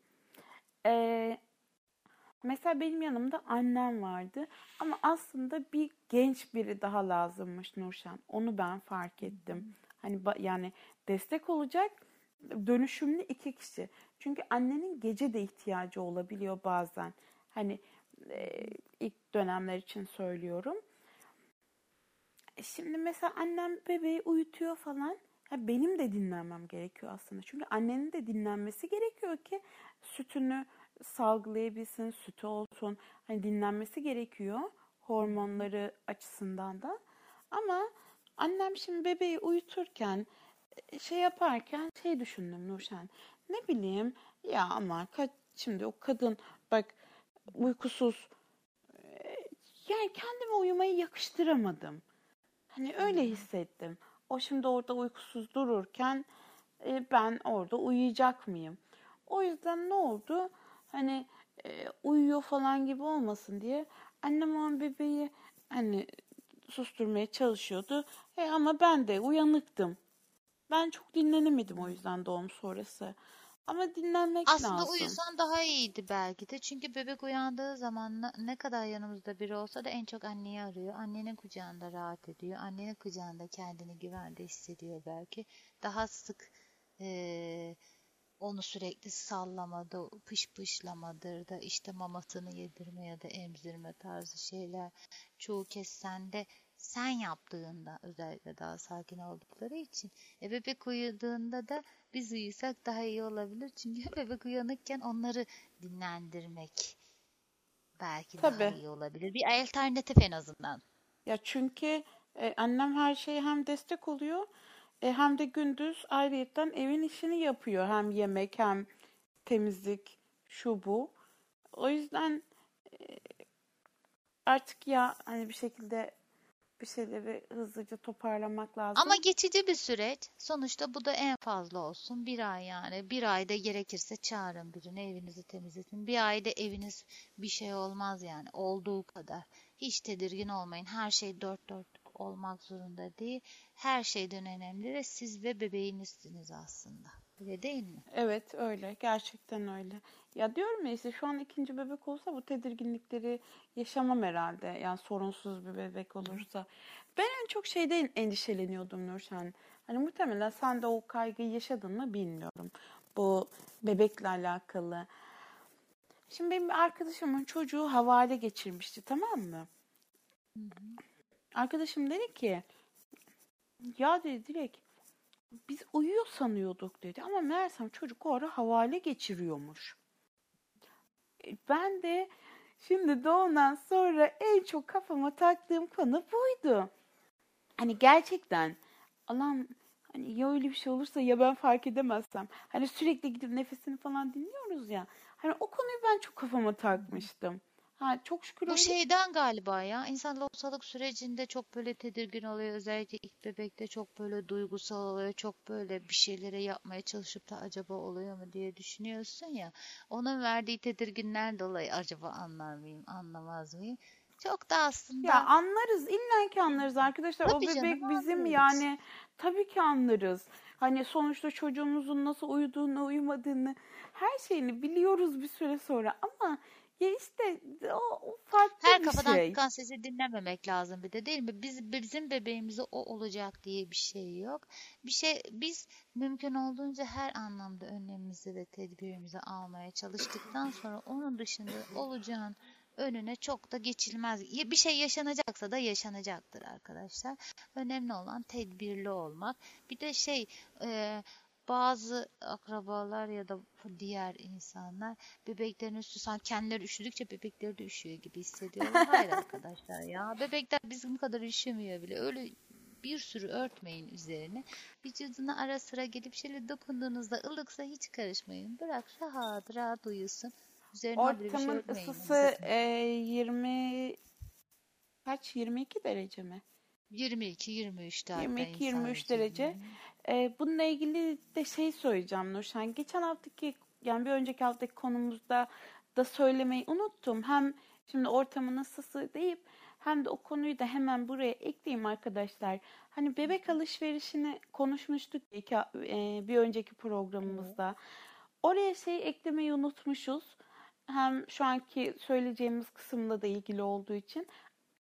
Ee, mesela benim yanımda annem vardı ama aslında bir genç biri daha lazımmış Nurşen. Onu ben fark ettim. Hani yani destek olacak dönüşümlü iki kişi. Çünkü annenin gece de ihtiyacı olabiliyor bazen. Hani e, ilk dönemler için söylüyorum. E, şimdi mesela annem bebeği uyutuyor falan. Ya benim de dinlenmem gerekiyor aslında. Çünkü annenin de dinlenmesi gerekiyor ki sütünü salgılayabilsin, sütü olsun. Hani dinlenmesi gerekiyor hormonları açısından da. Ama annem şimdi bebeği uyuturken şey yaparken şey düşündüm Nurşen. Ne bileyim ya ama kaç, şimdi o kadın bak uykusuz yani kendime uyumayı yakıştıramadım. Hani öyle hissettim. O şimdi orada uykusuz dururken e, ben orada uyuyacak mıyım? O yüzden ne oldu? Hani e, uyuyor falan gibi olmasın diye annem o bebeği hani susturmaya çalışıyordu. E, ama ben de uyanıktım. Ben çok dinlenemedim o yüzden doğum sonrası. Ama dinlenmek Aslında lazım. Aslında uyusan daha iyiydi belki de. Çünkü bebek uyandığı zaman ne kadar yanımızda biri olsa da en çok anneyi arıyor. Annenin kucağında rahat ediyor. Annenin kucağında kendini güvende hissediyor belki. Daha sık e, onu sürekli sallamadı, pış pışlamadır da işte mamasını yedirme ya da emzirme tarzı şeyler çoğu kez sende sen yaptığında özellikle daha sakin oldukları için e, bebek uyuduğunda da biz uyusak daha iyi olabilir. Çünkü bebek uyanıkken onları dinlendirmek belki Tabii. daha iyi olabilir. Bir alternatif en azından. Ya çünkü e, annem her şeye hem destek oluyor e, hem de gündüz ayrıyetten evin işini yapıyor. Hem yemek hem temizlik şu bu. O yüzden e, artık ya hani bir şekilde bir şeyleri hızlıca toparlamak lazım. Ama geçici bir süreç. Sonuçta bu da en fazla olsun. Bir ay yani. Bir ayda gerekirse çağırın birini evinizi temizletin. Bir ayda eviniz bir şey olmaz yani. Olduğu kadar. Hiç tedirgin olmayın. Her şey dört dörtlük olmak zorunda değil. Her şeyden önemli de siz ve bebeğinizsiniz aslında. Öyle değil mi? Evet öyle. Gerçekten öyle. Ya diyorum ya işte şu an ikinci bebek olsa bu tedirginlikleri yaşamam herhalde. Yani sorunsuz bir bebek olursa. Ben en çok şeyden endişeleniyordum Nurşen. Hani muhtemelen sen de o kaygıyı yaşadın mı bilmiyorum. Bu bebekle alakalı. Şimdi benim bir arkadaşımın çocuğu havale geçirmişti tamam mı? Hı hı. Arkadaşım dedi ki ya dedi direkt biz uyuyor sanıyorduk dedi ama meğersem çocuk o ara havale geçiriyormuş. Ben de şimdi doğumdan sonra en çok kafama taktığım konu buydu. Hani gerçekten Allah'ım hani ya öyle bir şey olursa ya ben fark edemezsem. Hani sürekli gidip nefesini falan dinliyoruz ya. Hani o konuyu ben çok kafama takmıştım. Ha, çok şükür Bu öyle. şeyden galiba ya. İnsan lohusalık sürecinde çok böyle tedirgin oluyor. Özellikle ilk bebekte çok böyle duygusal oluyor. Çok böyle bir şeylere yapmaya çalışıp da acaba oluyor mu diye düşünüyorsun ya. Onun verdiği tedirginler dolayı acaba anlar mıyım, anlamaz mıyım? Çok da aslında. Ya anlarız. İlla ki anlarız arkadaşlar. Tabii o bebek canım, bizim anlarız. yani tabii ki anlarız. Hani sonuçta çocuğumuzun nasıl uyuduğunu, uyumadığını her şeyini biliyoruz bir süre sonra ama ya işte o, o farklı Her bir kafadan şey. çıkan sesi dinlememek lazım bir de değil mi? Biz bizim bebeğimize o olacak diye bir şey yok. Bir şey biz mümkün olduğunca her anlamda önlemimizi ve tedbirimizi almaya çalıştıktan sonra onun dışında olacağın önüne çok da geçilmez. Bir şey yaşanacaksa da yaşanacaktır arkadaşlar. Önemli olan tedbirli olmak. Bir de şey e, bazı akrabalar ya da diğer insanlar bebeklerin üstü sanki kendileri üşüdükçe bebekleri de üşüyor gibi hissediyorlar. Hayır arkadaşlar ya. Bebekler bizim kadar üşümüyor bile. Öyle bir sürü örtmeyin üzerine. Vücuduna ara sıra gelip şöyle dokunduğunuzda ılıksa hiç karışmayın. Bırak rahat rahat uyusun. Üzerine Ortamın bir şey ısısı e, 20 kaç 22 derece mi? 22-23 22-23 derece. Ee, bununla ilgili de şey söyleyeceğim Nurşen. Geçen haftaki yani bir önceki haftaki konumuzda da söylemeyi unuttum. Hem şimdi ortamın ısısı deyip hem de o konuyu da hemen buraya ekleyeyim arkadaşlar. Hani bebek alışverişini konuşmuştuk iki, e, bir önceki programımızda. Oraya şey eklemeyi unutmuşuz. Hem şu anki söyleyeceğimiz kısımla da ilgili olduğu için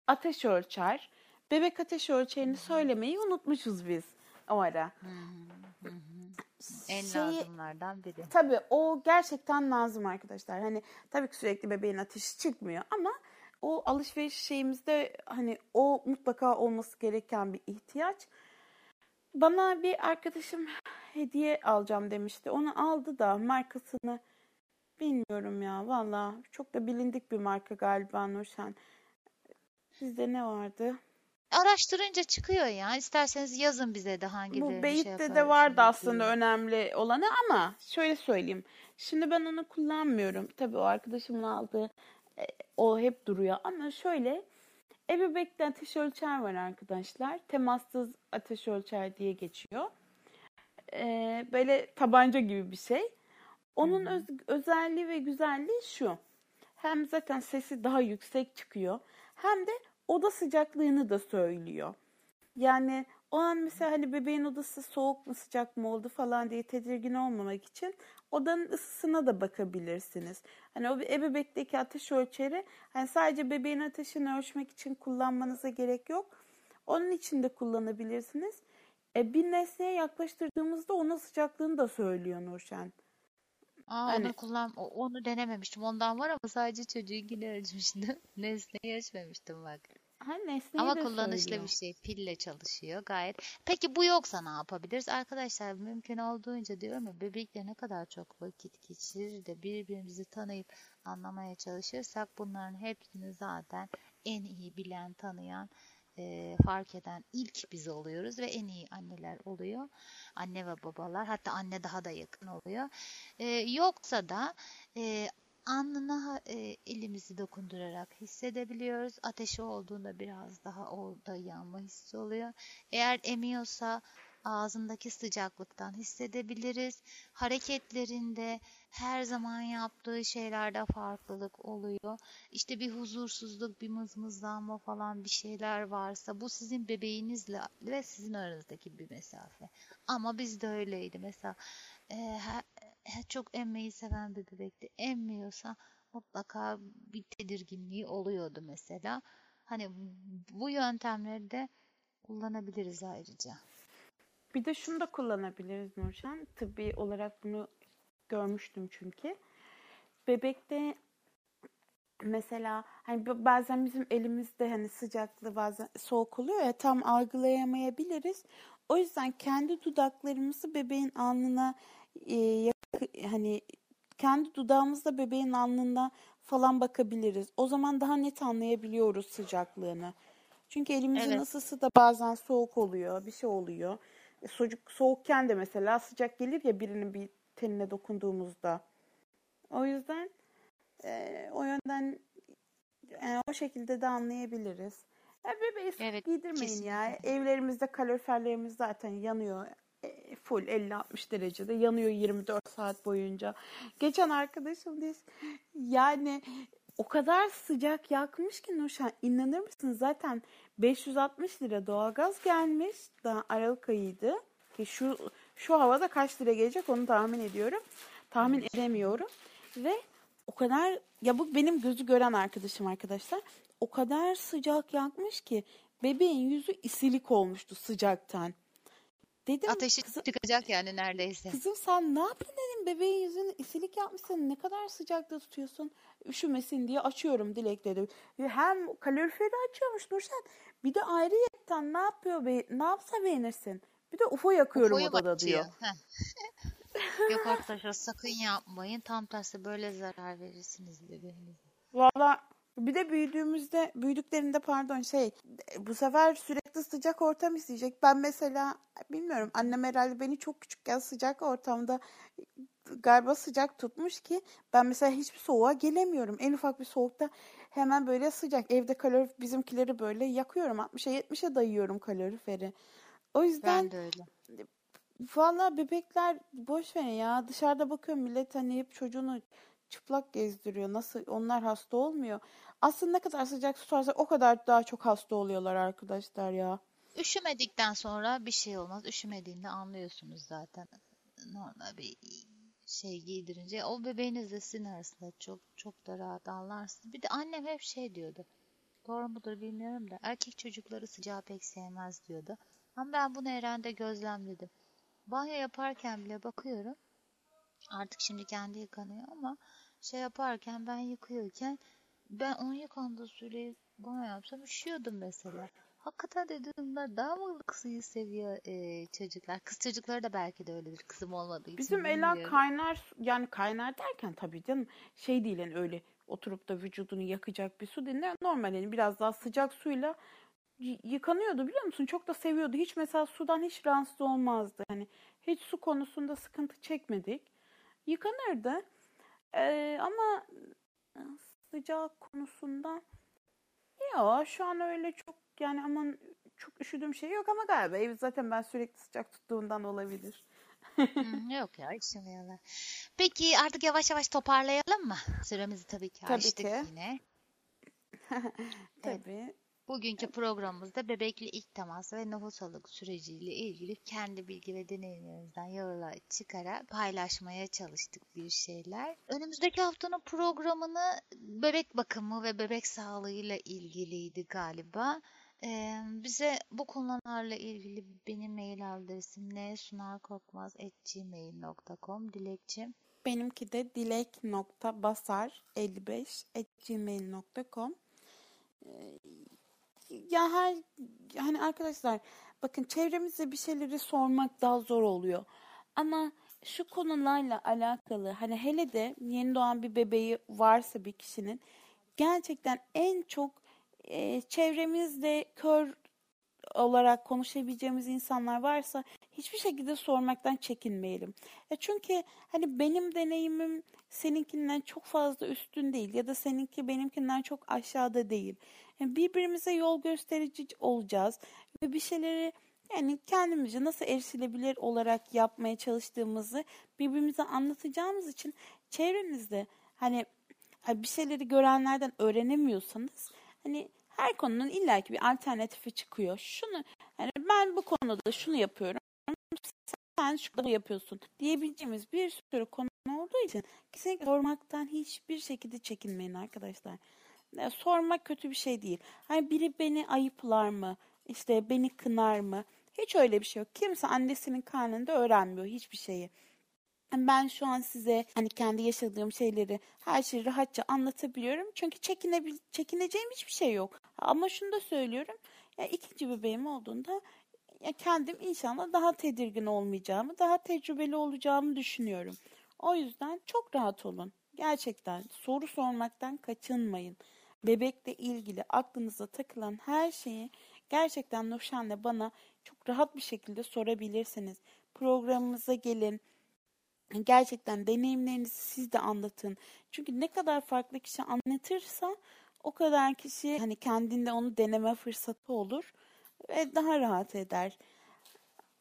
ateş ölçer. Bebek ateş ölçerini söylemeyi unutmuşuz biz o ara. En şey, lazımlardan biri. Tabii o gerçekten lazım arkadaşlar. Hani tabii ki sürekli bebeğin ateşi çıkmıyor ama o alışveriş şeyimizde hani o mutlaka olması gereken bir ihtiyaç. Bana bir arkadaşım hediye alacağım demişti. Onu aldı da markasını bilmiyorum ya. Valla çok da bilindik bir marka galiba Nurşen. Sizde ne vardı? Araştırınca çıkıyor ya. İsterseniz yazın bize de hangilerini Bu Beyit'te şey de vardı aslında önemli olanı ama şöyle söyleyeyim. Şimdi ben onu kullanmıyorum. Tabii o arkadaşımın aldığı e, o hep duruyor ama şöyle Ebebek'te ateş ölçer var arkadaşlar. Temassız ateş ölçer diye geçiyor. Ee, böyle tabanca gibi bir şey. Onun öz, özelliği ve güzelliği şu. Hem zaten sesi daha yüksek çıkıyor. Hem de oda sıcaklığını da söylüyor. Yani o an mesela hani bebeğin odası soğuk mu sıcak mı oldu falan diye tedirgin olmamak için odanın ısısına da bakabilirsiniz. Hani o ebebekteki ateş ölçeri hani sadece bebeğin ateşini ölçmek için kullanmanıza gerek yok. Onun için de kullanabilirsiniz. E, bir nesneye yaklaştırdığımızda onun sıcaklığını da söylüyor Nurşen. Aa, hani... onu kullan onu denememiştim. Ondan var ama sadece çocuğunkini ölçmüştüm. Nesneyi ölçmemiştim bak. Ha, nesneyi Ama kullanışlı söylüyor. bir şey. Pille çalışıyor gayet. Peki bu yoksa ne yapabiliriz? Arkadaşlar mümkün olduğunca diyorum ya bebekle ne kadar çok vakit geçirir de birbirimizi tanıyıp anlamaya çalışırsak bunların hepsini zaten en iyi bilen, tanıyan e, fark eden ilk biz oluyoruz ve en iyi anneler oluyor. Anne ve babalar hatta anne daha da yakın oluyor. E, yoksa da e, alnına e, elimizi dokundurarak hissedebiliyoruz. Ateşi olduğunda biraz daha orada yanma hissi oluyor. Eğer emiyorsa ağzındaki sıcaklıktan hissedebiliriz. Hareketlerinde her zaman yaptığı şeylerde farklılık oluyor. İşte bir huzursuzluk, bir mızmızlanma falan bir şeyler varsa bu sizin bebeğinizle ve sizin aranızdaki bir mesafe. Ama bizde öyleydi. Mesela e, her, çok emmeyi seven bir bebekti. Emmiyorsa mutlaka bir tedirginliği oluyordu mesela. Hani bu yöntemleri de kullanabiliriz ayrıca. Bir de şunu da kullanabiliriz Nurşen. Tıbbi olarak bunu görmüştüm çünkü. Bebekte mesela hani bazen bizim elimizde hani sıcaklığı bazen soğuk oluyor ya tam algılayamayabiliriz. O yüzden kendi dudaklarımızı bebeğin alnına e, hani kendi dudağımızla bebeğin alnında falan bakabiliriz. O zaman daha net anlayabiliyoruz sıcaklığını. Çünkü elimizin evet. ısısı da bazen soğuk oluyor, bir şey oluyor. E, çocuk soğukken de mesela sıcak gelir ya birinin bir tenine dokunduğumuzda. O yüzden e, o yönden yani o şekilde de anlayabiliriz. Ya bebeği evet, giydirmeyin kesinlikle. ya. Evlerimizde kaloriferlerimiz zaten yanıyor. E, full 50-60 derecede yanıyor 24 saat boyunca. Geçen arkadaşım diyor yani o kadar sıcak yakmış ki Nurşan inanır mısın zaten 560 lira doğalgaz gelmiş. Daha Aralık ayıydı. Ki şu şu havada kaç lira gelecek onu tahmin ediyorum. Tahmin edemiyorum. Ve o kadar ya bu benim gözü gören arkadaşım arkadaşlar. O kadar sıcak yakmış ki bebeğin yüzü isilik olmuştu sıcaktan. Dedim, Ateşi kızım, çıkacak yani neredeyse. Kızım sen ne yaptın dedim bebeğin yüzünü isilik yapmışsın ne kadar sıcakta tutuyorsun üşümesin diye açıyorum Dilek dedim. Hem kaloriferi açıyormuş Nurşen bir de ayrıyetten ne yapıyor be, ne yapsa beğenirsin. Bir de UFO yakıyorum UFO'yu odada diyor. Yok arkadaşlar sakın yapmayın. Tam tersi böyle zarar verirsiniz bebeğinize. Valla bir de büyüdüğümüzde, büyüdüklerinde pardon şey, bu sefer sürekli sıcak ortam isteyecek. Ben mesela bilmiyorum annem herhalde beni çok küçükken sıcak ortamda galiba sıcak tutmuş ki ben mesela hiçbir soğuğa gelemiyorum. En ufak bir soğukta hemen böyle sıcak. Evde kalorif bizimkileri böyle yakıyorum. 60'a 70'e dayıyorum kaloriferi. O yüzden ben de öyle. Valla bebekler boş ver ya. Dışarıda bakıyorum millet hani hep çocuğunu çıplak gezdiriyor. Nasıl onlar hasta olmuyor. Aslında ne kadar sıcak tutarsa o kadar daha çok hasta oluyorlar arkadaşlar ya. Üşümedikten sonra bir şey olmaz. Üşümediğinde anlıyorsunuz zaten. Normal bir şey giydirince o bebeğinizle sizin arasında çok çok da rahat anlarsınız. Bir de annem hep şey diyordu. Doğru mudur bilmiyorum da erkek çocukları sıcağı pek sevmez diyordu. Ama ben bunu Eren'de gözlemledim. Banyo yaparken bile bakıyorum. Artık şimdi kendi yıkanıyor ama şey yaparken ben yıkıyorken ben onun yıkandığı suyla banyo yapsam üşüyordum mesela. Hakikaten dediğimler daha mı kızıyı seviyor e, çocuklar? Kız çocukları da belki de öyledir. Kızım olmadığı için Bizim Ela kaynar yani kaynar derken tabii canım şey değil yani öyle oturup da vücudunu yakacak bir su değil. Normal yani biraz daha sıcak suyla yıkanıyordu biliyor musun? Çok da seviyordu. Hiç mesela sudan hiç rahatsız olmazdı. Hani hiç su konusunda sıkıntı çekmedik. Yıkanırdı. Ee, ama sıcak konusunda ya şu an öyle çok yani aman çok üşüdüğüm şey yok ama galiba ev zaten ben sürekli sıcak tuttuğundan olabilir. yok ya üşümüyorlar. Peki artık yavaş yavaş toparlayalım mı? Süremizi tabii ki tabii açtık ki. yine. tabii. Evet. Bugünkü programımızda bebekli ilk temas ve nüfus alık süreciyle ilgili kendi bilgi ve deneyimlerimizden yola çıkarak paylaşmaya çalıştık bir şeyler. Önümüzdeki haftanın programını bebek bakımı ve bebek sağlığıyla ilgiliydi galiba. Ee, bize bu konularla ilgili benim mail adresim ne sunarkorkmaz.gmail.com Dilekçim. Benimki de dilek.basar55.gmail.com ya her hani arkadaşlar bakın çevremizde bir şeyleri sormak daha zor oluyor. Ama şu konularla alakalı hani hele de yeni doğan bir bebeği varsa bir kişinin gerçekten en çok e, çevremizde kör olarak konuşabileceğimiz insanlar varsa hiçbir şekilde sormaktan çekinmeyelim. E çünkü hani benim deneyimim seninkinden çok fazla üstün değil ya da seninki benimkinden çok aşağıda değil. Yani birbirimize yol gösterici olacağız ve bir şeyleri yani kendimizce nasıl erişilebilir olarak yapmaya çalıştığımızı birbirimize anlatacağımız için çevrenizde hani bir şeyleri görenlerden öğrenemiyorsanız hani her konunun illaki bir alternatifi çıkıyor. Şunu yani ben bu konuda şunu yapıyorum. Sen şunu yapıyorsun diyebileceğimiz bir sürü konu olduğu için kesinlikle sormaktan hiçbir şekilde çekinmeyin arkadaşlar. Ya, sormak kötü bir şey değil. Hani biri beni ayıplar mı? İşte beni kınar mı? Hiç öyle bir şey yok. Kimse annesinin karnında öğrenmiyor hiçbir şeyi. Ben şu an size hani kendi yaşadığım şeyleri her şeyi rahatça anlatabiliyorum. Çünkü çekinebil çekineceğim hiçbir şey yok. Ama şunu da söylüyorum. Ya ikinci bebeğim olduğunda ya kendim inşallah daha tedirgin olmayacağımı, daha tecrübeli olacağımı düşünüyorum. O yüzden çok rahat olun. Gerçekten soru sormaktan kaçınmayın. Bebekle ilgili aklınıza takılan her şeyi gerçekten Nurşen'le bana çok rahat bir şekilde sorabilirsiniz. Programımıza gelin gerçekten deneyimlerinizi siz de anlatın. Çünkü ne kadar farklı kişi anlatırsa o kadar kişi hani kendinde onu deneme fırsatı olur ve daha rahat eder.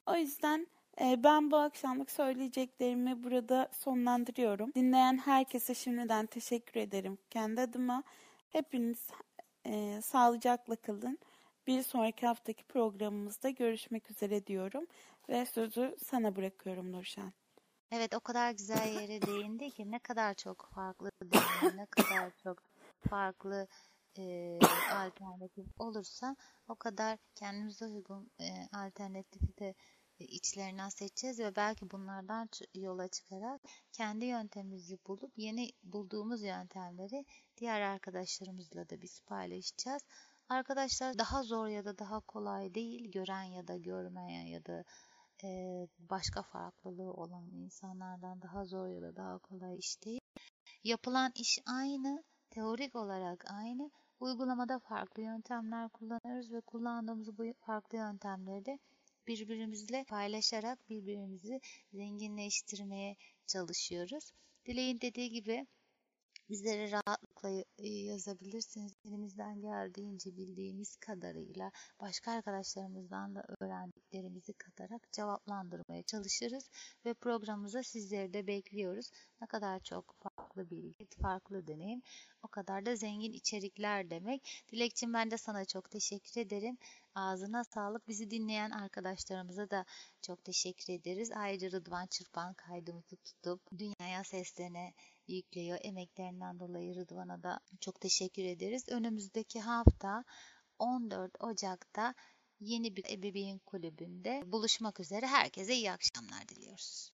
O yüzden e, ben bu akşamlık söyleyeceklerimi burada sonlandırıyorum. Dinleyen herkese şimdiden teşekkür ederim. Kendi adıma hepiniz e, sağlıcakla kalın. Bir sonraki haftaki programımızda görüşmek üzere diyorum ve sözü sana bırakıyorum Nurşen. Evet o kadar güzel yere değindi ki ne kadar çok farklı ne kadar çok farklı e, alternatif olursa o kadar kendimize uygun e, alternatifi de e, içlerinden seçeceğiz ve belki bunlardan yola çıkarak kendi yöntemimizi bulup yeni bulduğumuz yöntemleri diğer arkadaşlarımızla da biz paylaşacağız. Arkadaşlar daha zor ya da daha kolay değil gören ya da görmeyen ya da başka farklılığı olan insanlardan daha zor ya da daha kolay iş değil. Yapılan iş aynı, teorik olarak aynı. Uygulamada farklı yöntemler kullanıyoruz ve kullandığımız bu farklı yöntemleri de birbirimizle paylaşarak birbirimizi zenginleştirmeye çalışıyoruz. Dileğin dediği gibi bizlere rahatlıkla e, yazabilirsiniz. Elimizden geldiğince bildiğimiz kadarıyla başka arkadaşlarımızdan da öğrendiklerimizi katarak cevaplandırmaya çalışırız ve programımıza sizleri de bekliyoruz. Ne kadar çok farklı bilgi, farklı deneyim, o kadar da zengin içerikler demek. Dilekçim ben de sana çok teşekkür ederim. Ağzına sağlık. Bizi dinleyen arkadaşlarımıza da çok teşekkür ederiz. Ayrıca Rıdvan Çırpan kaydımızı tutup dünyaya seslerine yüklüyor. Emeklerinden dolayı Rıdvan'a da çok teşekkür ederiz. Önümüzdeki hafta 14 Ocak'ta yeni bir ebeveyn kulübünde buluşmak üzere. Herkese iyi akşamlar diliyoruz.